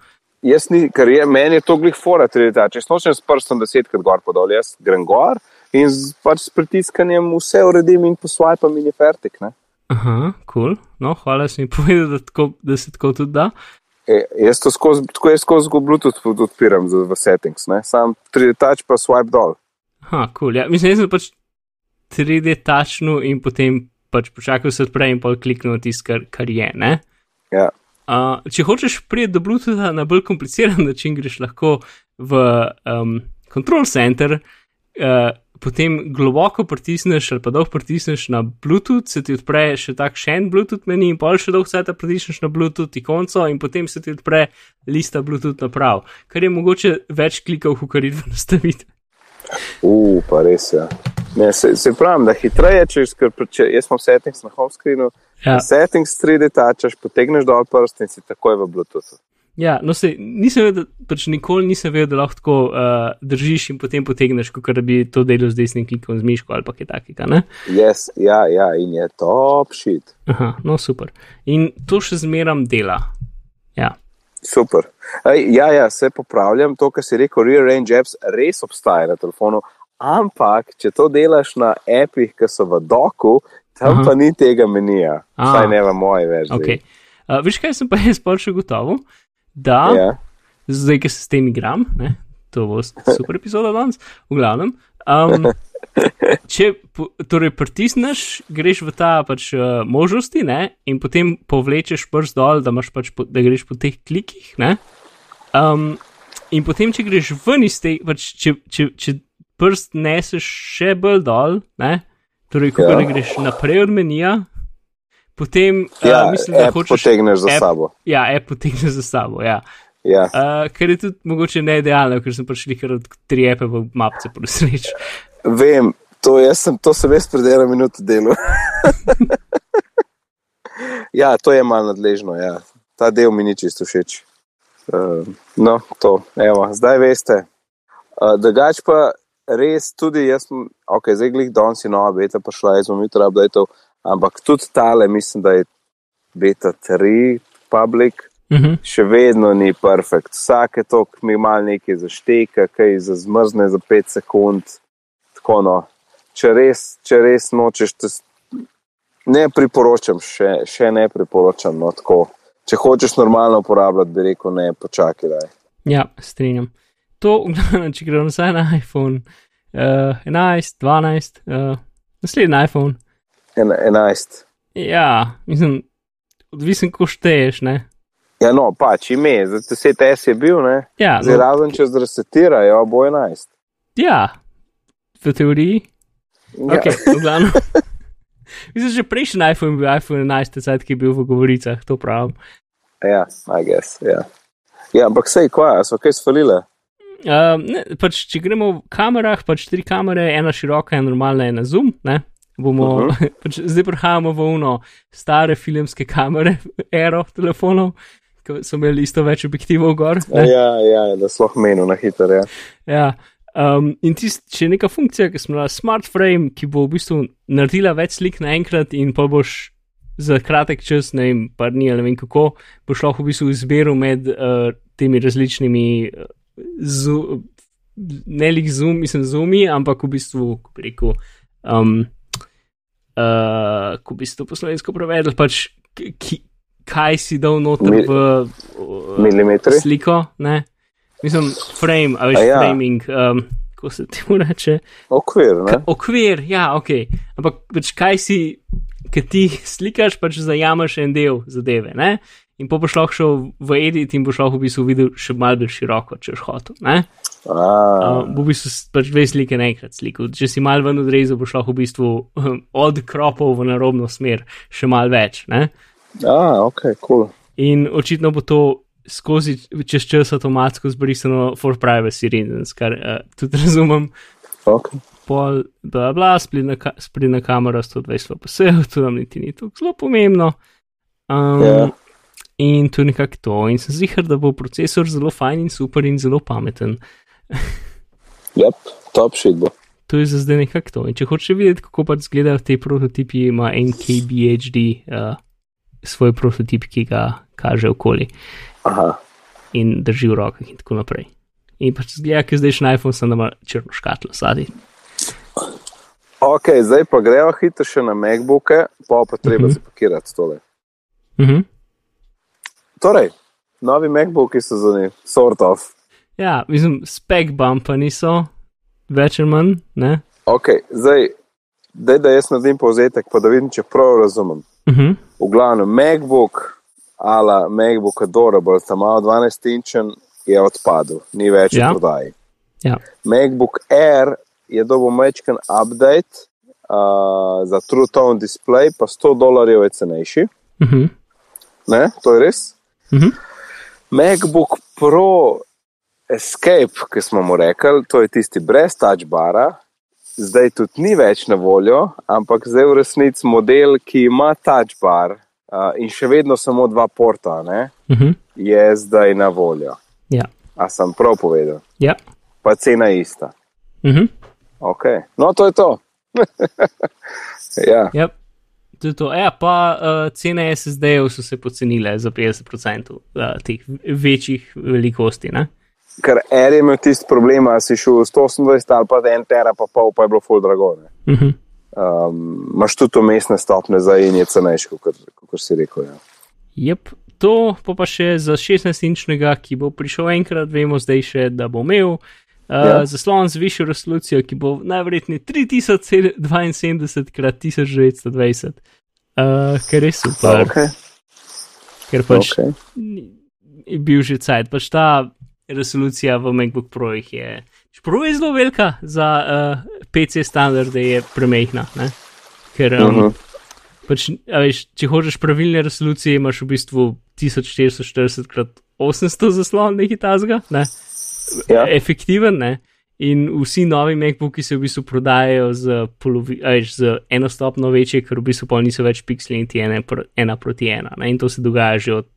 Jaz ni, ker je, meni je to glih fora 3D tač. Jaz nočem s prstom desetkrat gor pa dol, jaz grem gor in z, pač s pritiskanjem vse uredim in poswajpam in je fertik. Ne. Aha, kul. Cool. No, hvala, da si mi povedal, da, tako, da se tako tudi da. E, jaz to skozi, tako jaz skozi Bluetooth odpiram v settings, ne? sam 3D touch pa swipe dol. Ha, kul. Cool, ja. Mislim, da sem pač 3D touchnu in potem pač počakal se odpre in pol kliknil tisto, kar, kar je, ne? Ja. Uh, če hočeš priti do Bluetootha na bolj kompliciran način, greš lahko v um, Control Center, uh, potem globoko pritisneš ali pa dolgo pritisneš na Bluetooth, se ti odpre še tak še en Bluetooth meni in pol še dolgo se ti pritisneš na Bluetooth ikonco in potem se ti odpre lista Bluetooth naprav, kar je mogoče več klikov, kot je v nastavitvi. Uf, pa res je. Ja. Se, se pravi, da hitreje, če, če jaz imam settings na home screenu, ja. settings 3D tačaš, potegneš dol prst in si takoj v Bluetoothu. Ja, no, se, nisem vedel, pač nikoli nisem vedel, da lahko tako uh, držiš in potem potegneš, kot da bi to delal z desnim klikom z miško ali kaj takega. Yes, ja, ja, in je top shit. Aha, no, super. In to še zmeram dela. Ja. Super. Ej, ja, ja, se popravljam. To, kar si rekel, Rearrange apps res obstaja na telefonu, ampak če to delaš na appih, ki so v doku, tam Aha. pa ni tega menija. Vsaj ne v moji verziji. Okay. Uh, Veš, kaj sem pa jaz pa še gotovo? Da, yeah. Ja. zdaj, ki se s tem igram, ne, to bo super epizoda danes, v glavnem. Um, če torej pritisneš, greš v ta pač uh, možnosti ne, in potem povlečeš prst dol, da, pač po, da greš po teh klikih. Um, in potem, če greš ven iz tega, pač, če, če, če prst neseš še bolj dol, ne, torej, ko yeah. Ja. greš naprej od menija, potem ja, uh, mislim, da hočeš. Potegneš za app, sabo. Ja, app potegneš za sabo. Ja. Ja. Uh, ker je tudi mogoče ne idealno, ker sem prišel kar od tri epe v mapce po nesreči. Vem, to, sem, to sem jaz pred eno minuto delal. ja, to je malo nadležno. Ja. Ta del mi ni čisto všeč. Uh, no, to, evo, zdaj veste. Uh, Drugač pa res tudi jaz, ok, zdaj glih danes je nova beta, pa šla je z umitra update. Ampak tudi tale, mislim, da je beta 3, public, uh mhm. -huh. še vedno ni perfekt. Vsake tok mi mal nekaj zašteka, kaj za zmrzne za 5 sekund. Tako no, če res, če res nočeš, ne priporočam, še, še ne priporočam. No, tako. Če hočeš normalno uporabljati, bi rekel, ne počakaj. Daj. Ja, strinjam. To, če gre nazaj na iPhone uh, 11, 12, uh, naslednji iPhone en, 11. Ja, mislim, odvisen, ko šteješ. Ne? Ja, no, pač ime, za 10 S je bil, ne? Ja, Zdaj, no. razen če zresetirajo, bo 11. Ja, v teoriji. Ja. Ok, v. Mislim, že prejšnji iPhone je bil iPhone 11, zdaj ki je bil v govoricah, to pravim. Ja, I guess, ja. Ja, ampak sej, kva, so kaj svalile? Uh, ne, pač, če gremo v kamerah, pač tri kamere, ena široka, ena normalna, ena zoom, ne? Bomo, uh -huh. pač zdaj prihajamo v uno stare filmske kamere, aero telefonov, ki so imeli isto več objektivov gor. Ne? Ja, ja, da sloh menu na hitro. Ja. ja. Um, in tist, če je neka funkcija, ki smo imeli smart frame, ki bo v bistvu naredila več slik naenkrat in pa boš za kratek čas, ne vem, pa ni ali ne vem kako, boš lahko v bistvu izbiral med uh, temi različnimi. Uh, Ne lik zoom, mislim, zoomi, ampak v bistvu, kako bi rekel, um, uh, ko bi se to po slovensko prevedel, pač ki, kaj si dal noter Mil, v uh, sliko. Ne? Mislim, frame, ali ja. framing. Um, Ko se ti mu reče? Okvir. Ka, okvir, ja, ok. Ampak pač kaj si, ki ti slikaš, pač zajameš en del zadeve. Ne? In pa boš lahko šel v edit in boš lahko v bistvu videl še malce široko, če hoš hotel. Uh, v bistvu pač dve slike naenkrat slikal. Če si mal ven odrezal, boš lahko v bistvu um, od kropov v narobno smer še mal več. Ne? Ah, ok, cool. In očitno bo to skozi čez čas avtomatsko zbrisano for privacy reasons, kar uh, tudi razumem. Okay. Pol, bla, bla, sprednja ka kamera 120 fps, to nam niti ni tako zelo pomembno. Um, yeah. Ja. In to je nekako to. In sem zihar, da bo procesor zelo fajn in super in zelo pameten. Yep, top shit bo. To je za zdaj nekako to. In če hočeš videti, kako pač izgledajo te prototipi, ima NKBHD uh, svoj prototip, ki ga kaže okoli. Aha. In drži v rokah in tako naprej. In pač zgleda, ker zdaj še na iPhone sem ima črno škatlo zadnji. Ok, zdaj pa gremo hitro še na MacBooke, pa pa treba uh -huh. zapakirati tole. Uh -huh. Torej, novi MacBooki so za njih, sort of. Ja, mislim, spek bumpa niso, več ali manj, ne? Ok, zdaj, daj, da jaz naredim povzetek, pa da vidim, če prav razumem. Uh -huh. V glavnem, MacBook, ala MacBook Adorable, tam malo 12-inčen, je odpadel, ni več Ja. v prodaji. Ja. MacBook Air je dobil majčken update uh, za True Tone display, pa 100 dolarjev je cenejši. Uh -huh. Ne, to je res. Uh -huh. MacBook Pro Escape, ki smo mu rekli, to je tisti brez touch bara, zdaj tudi ni več na voljo, ampak zdaj v resnici model, ki ima touch bar uh, in še vedno samo dva porta, ne, Uh -huh. je zdaj na voljo. Ja. A sem prav povedal, Ja. pa cena je ista. Uh -huh. Okay. No, to je to. ja. Ja. To je to. Ja, pa uh, cene SSD-jev so se pocenile za 50% uh, teh večjih velikosti. Ne? Ker Air je imel tisti problem, da si šel 128 ali pa 1 tera, pa pol, pa je bilo full drago. ne. Uh -huh. Um, Imáš tudi umestne stopne za in je cenejši, kot, si rekel. Ja. Jep, to pa, pa še za 16-inčnega, ki bo prišel enkrat, vemo zdaj še, da bo imel uh, Ja. zaslon z višjo resolucijo, ki bo najverjetneje 3072 x 1920, uh, kar je super, Okay. ker pač Okay. je bil že cajt. Pač ta resolucija v MacBook Projih je, čeprav je zelo velika za uh, PC standarde, je premehna. Ne? Ker um, uh Mhm. -huh. pač, veš, če hočeš pravilne resolucije, imaš v bistvu 1440 x 800 zaslon, nekaj tazga, ne? Ja. efektiven. Ne? In vsi novi MacBooki se v bistvu prodajajo z, polovi, a veš, z eno stopno večje, ker v bistvu pol niso več pikseli niti ena, pr, ena proti ena. Ne? In to se dogaja že od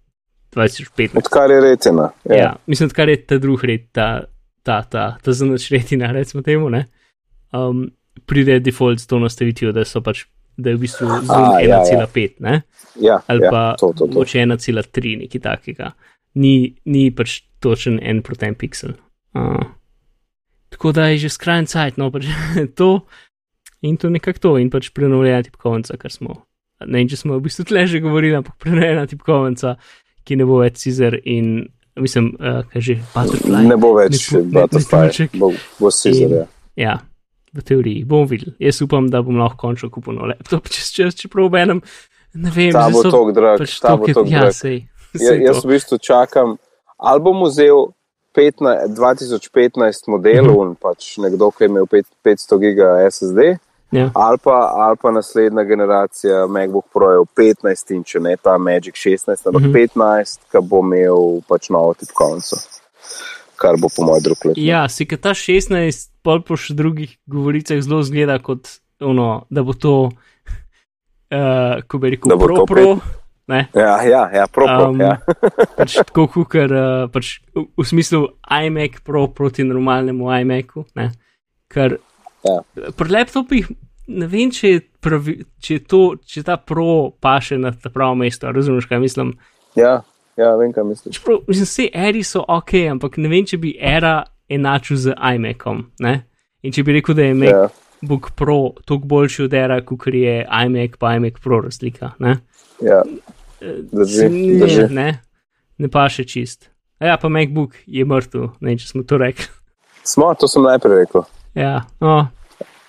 2015. Odkar je retina. Ja. Ja, mislim, kar je ta drugi red, ta, ta, ta, ta zanoč retina, recimo temu, ne. Um, pride default s to nastavitvijo, da so pač, da je v bistvu zoom A, ja, ja. 1,5, ne, ja, ali ja, pa moče 1,3, nekaj takega. Ni, ni pač točen en proti en pixel. Uh, tako da je že skrajni cajt, no pač to in to nekako to in pač prenovljena tipkovnica, kar smo. Ne če smo v bistvu tle že govorili, ampak prenovljena tipkovnica, ki ne bo več Caesar in mislim, uh, kaj že, Butterfly. Ne bo več Ne pu- ne- Butterfly, metuljček. bo, bo. In- Ja. Ja, v teoriji bomo videli. Jaz upam, da bom lahko končno kupil nov laptop, čez čas, čeprav ob enem, ne vem, Ta zdaj bo so tako drag, pač ta bo tako ja, drag. sej, Ja, jaz v bistvu čakam, ali bom vzel 15, 2015 modelov in pač nekdo, ki je imel pet- 500 giga SSD, Ja. ali pa, ali pa naslednja generacija MacBook Pro je 15 inč, ne ta Magic 16, ampak Mhm. 15, ki bo imel pač novo tipkovnico, kar bo po mojem drugem. Ja, si ka ta 16, pol po še drugih govoricah zelo zgleda kot ono, da bo to, uh, ko bi rekel, Da bo pro, to pro, ne, Ja, ja, ja, propo, Um, ja. pač tako, ker uh, pač v, smislu iMac Pro proti normalnemu iMacu. Ne? Ker Ja. pri laptopih ne vem, če je, pravi, če je to, če ta Pro paše na ta pravo mesto. Razumeš, kaj mislim? ja, ja, vem, kaj misliš. Čeprav, mislim, vse eri so ok, ampak ne vem, če bi era enačil z iMacom. Ne? In če bi rekel, da je MacBook Ja, Pro toliko boljši od era, kot je iMac pa iMac Pro razlika. Ne? ja. Drži, ne, drži. ne, ne pa še čist. A Ja, pa MacBook je mrtev, ne če smo to rekli. Smo, to sem najprej rekel. Ja, no,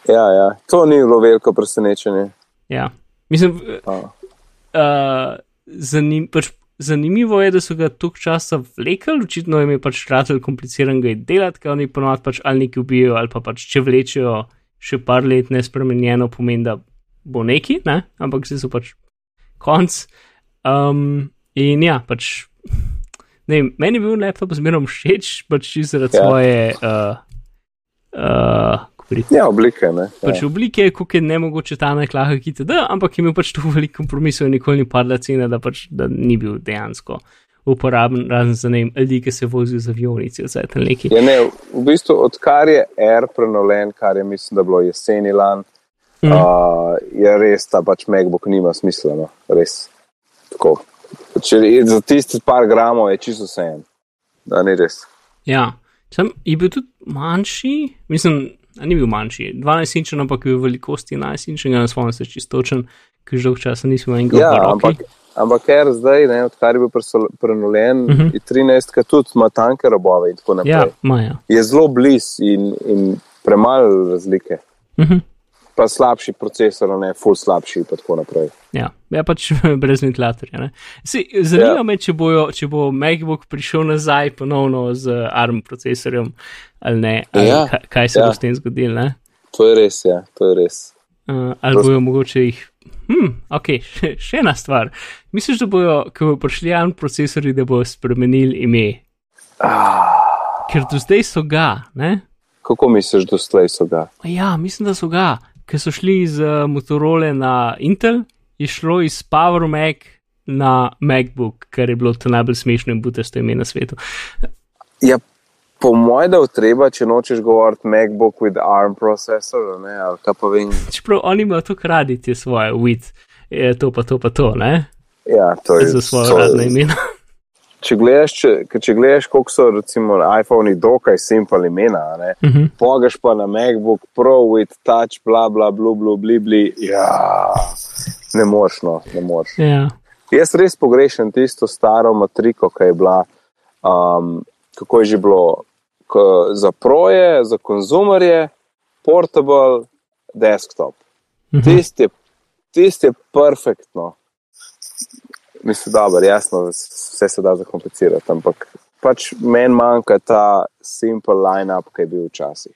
Ja, ja. To ni bilo veliko presenečenje. ja. Mislim, A. uh, zanim, pač, zanimivo je, da so ga toliko časa vlekli, očitno jim je pač ratelj kompliciran ga je delati, ker oni ponovadi pač ali nekaj ubijajo, ali pa pač če vlečejo še par let nespremenjeno, pomeni, da bo neki, ne? ampak zdaj so pač konc. Um, in ja, pač. Ne, vem, meni je bil laptop zmerno všeč, pač zaradi Ja. svoje. Uh, uh, rekel, Ja, oblike, ne. pač Ja. oblike, kako je ne mogoče ta najklah, ki te da, ampak je imel pač tu veliko kompromisov in nikoli ni padla cena, da pač da ni bil dejansko uporaben, razen za ne ljudi, ki se vozijo z avionici, vse tam neki. Ja, ne, v bistvu, odkar je Air prenovljen, kar je mislim, da bilo jeseni lan, mm. uh, je res ta pač MacBook nima smisla. No, res. Tako. Če je za tisti par gramov je čisto vse en. Da ni res. Ja, sem je bil tudi manjši, mislim, ni bil manjši, 12 inčen, ampak je v velikosti 11 inčen, ne spomnim se čistočen, ker že dolgo časa nismo enega Ja, ampak, ampak ker zdaj, ne, odkar je bil prenovljen, uh Mhm. -huh. je 13, ki tudi ima tanke robove in tako naprej. Ja, maja. Je zelo blizu in, in premalo razlike. Mhm. Pa slabši procesor, ne, full slabši in tako naprej. Ja, ja pač brez ventilatorja. ne. Saj, Zanima Ja. me, če, bojo, če bo MacBook prišel nazaj ponovno z ARM procesorjem ali ne, ali Ja, kaj, kaj se ja. bo s tem zgodilo. ne. To je res, ja, to je res. Uh, ali Prost- bojo mogoče jih. Hm, ok, še, še ena stvar. Misliš, da bojo, ko bojo prišli ARM procesori, da bojo spremenili ime? Ah, Ker do zdaj so ga, ne? kako misliš, da so ga? Ja, mislim, da so ga, ker so šli z uh, Motorola na Intel, je šlo iz Power Mac na MacBook, kar je bilo to najbolj smešno in butasto ime na svetu. Ja, po mojem, da je treba, če nočeš govoriti MacBook with ARM processor, ne, ali kaj pa vem. Čeprav oni imajo to kradi, te svoje wit, je to pa to pa to, ne? Ja, to je Za svoje to- razne imena. Če gledaš, če, če gledaš, koliko so recimo iPhone-i dokaj simple imena, ne, Uh -huh. pogaš pa na MacBook Pro with touch, bla bla bla bla bla bla, ja, ne moreš, no, ne moreš. Ja, Jaz res pogrešam tisto staro matriko, ki je bila, um, kako je že bilo, k, za proje, za konzumerje, portable, desktop. Mhm. Tisti je, tist je perfektno. Mislim, da je jasno, vse se da zakomplicirati, ampak pač meni manjka ta simple line-up, ki je bil včasih.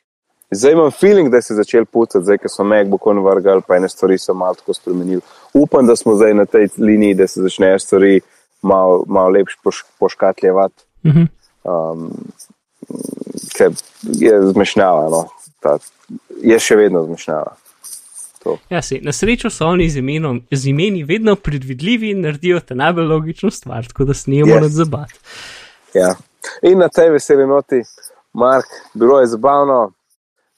Zdaj imam feeling, da se je začel pucati, zdaj, ko so MacBook on vrgal, pa ene stvari so malo tako spremenili. Upam, da smo zdaj na tej liniji, da se začnejo stvari malo mal lepš poš, poškatljevati, uh -huh. um, ker je zmešnjava. No, ta, je še vedno zmešnjava. To. ja si, na srečo so oni z, imenom, z imeni vedno predvidljivi in naredijo te najbolj logično stvar, tako da se ne Yes. moramo zabati. Ja. In na tej veseli noti, Mark, bilo je zabavno,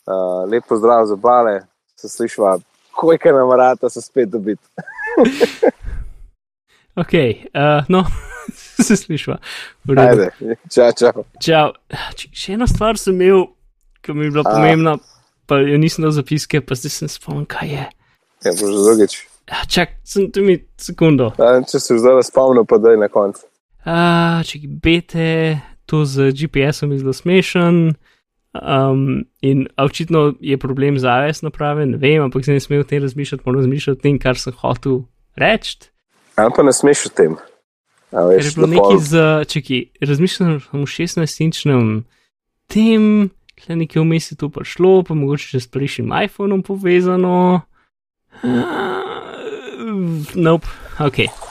uh, lepo zdrav za bale, se slišva, kojka nam rata se spet dobiti. Ok, uh, no, se slišva. Ajde, čau, čau. Čau. Še eno stvar sem imel, ki mi je bila A. pomembna, pa jo nisem dal zapiske, pa zdaj sem spomnil, kaj je. Ja, boš drugič. Ja, čak, sem tu mi sekundo. A, če se zdaj spomnil, pa daj na koncu. Uh, če bete, to z GPS-om je zelo smešen. Um, in a očitno je problem za AWS naprave, ne vem, ampak zdaj ne smem o tem razmišljati, moram razmišljati o tem, kar sem hotel reči. Ali pa ne smeš o tem. A, Ker je veš, bilo nekaj z, čeki, razmišljam o 16-inčnem tem, tle nekaj vmes je to prišlo, pa mogoče še s prejšnjim iPhonom povezano. Uh, nope, ok.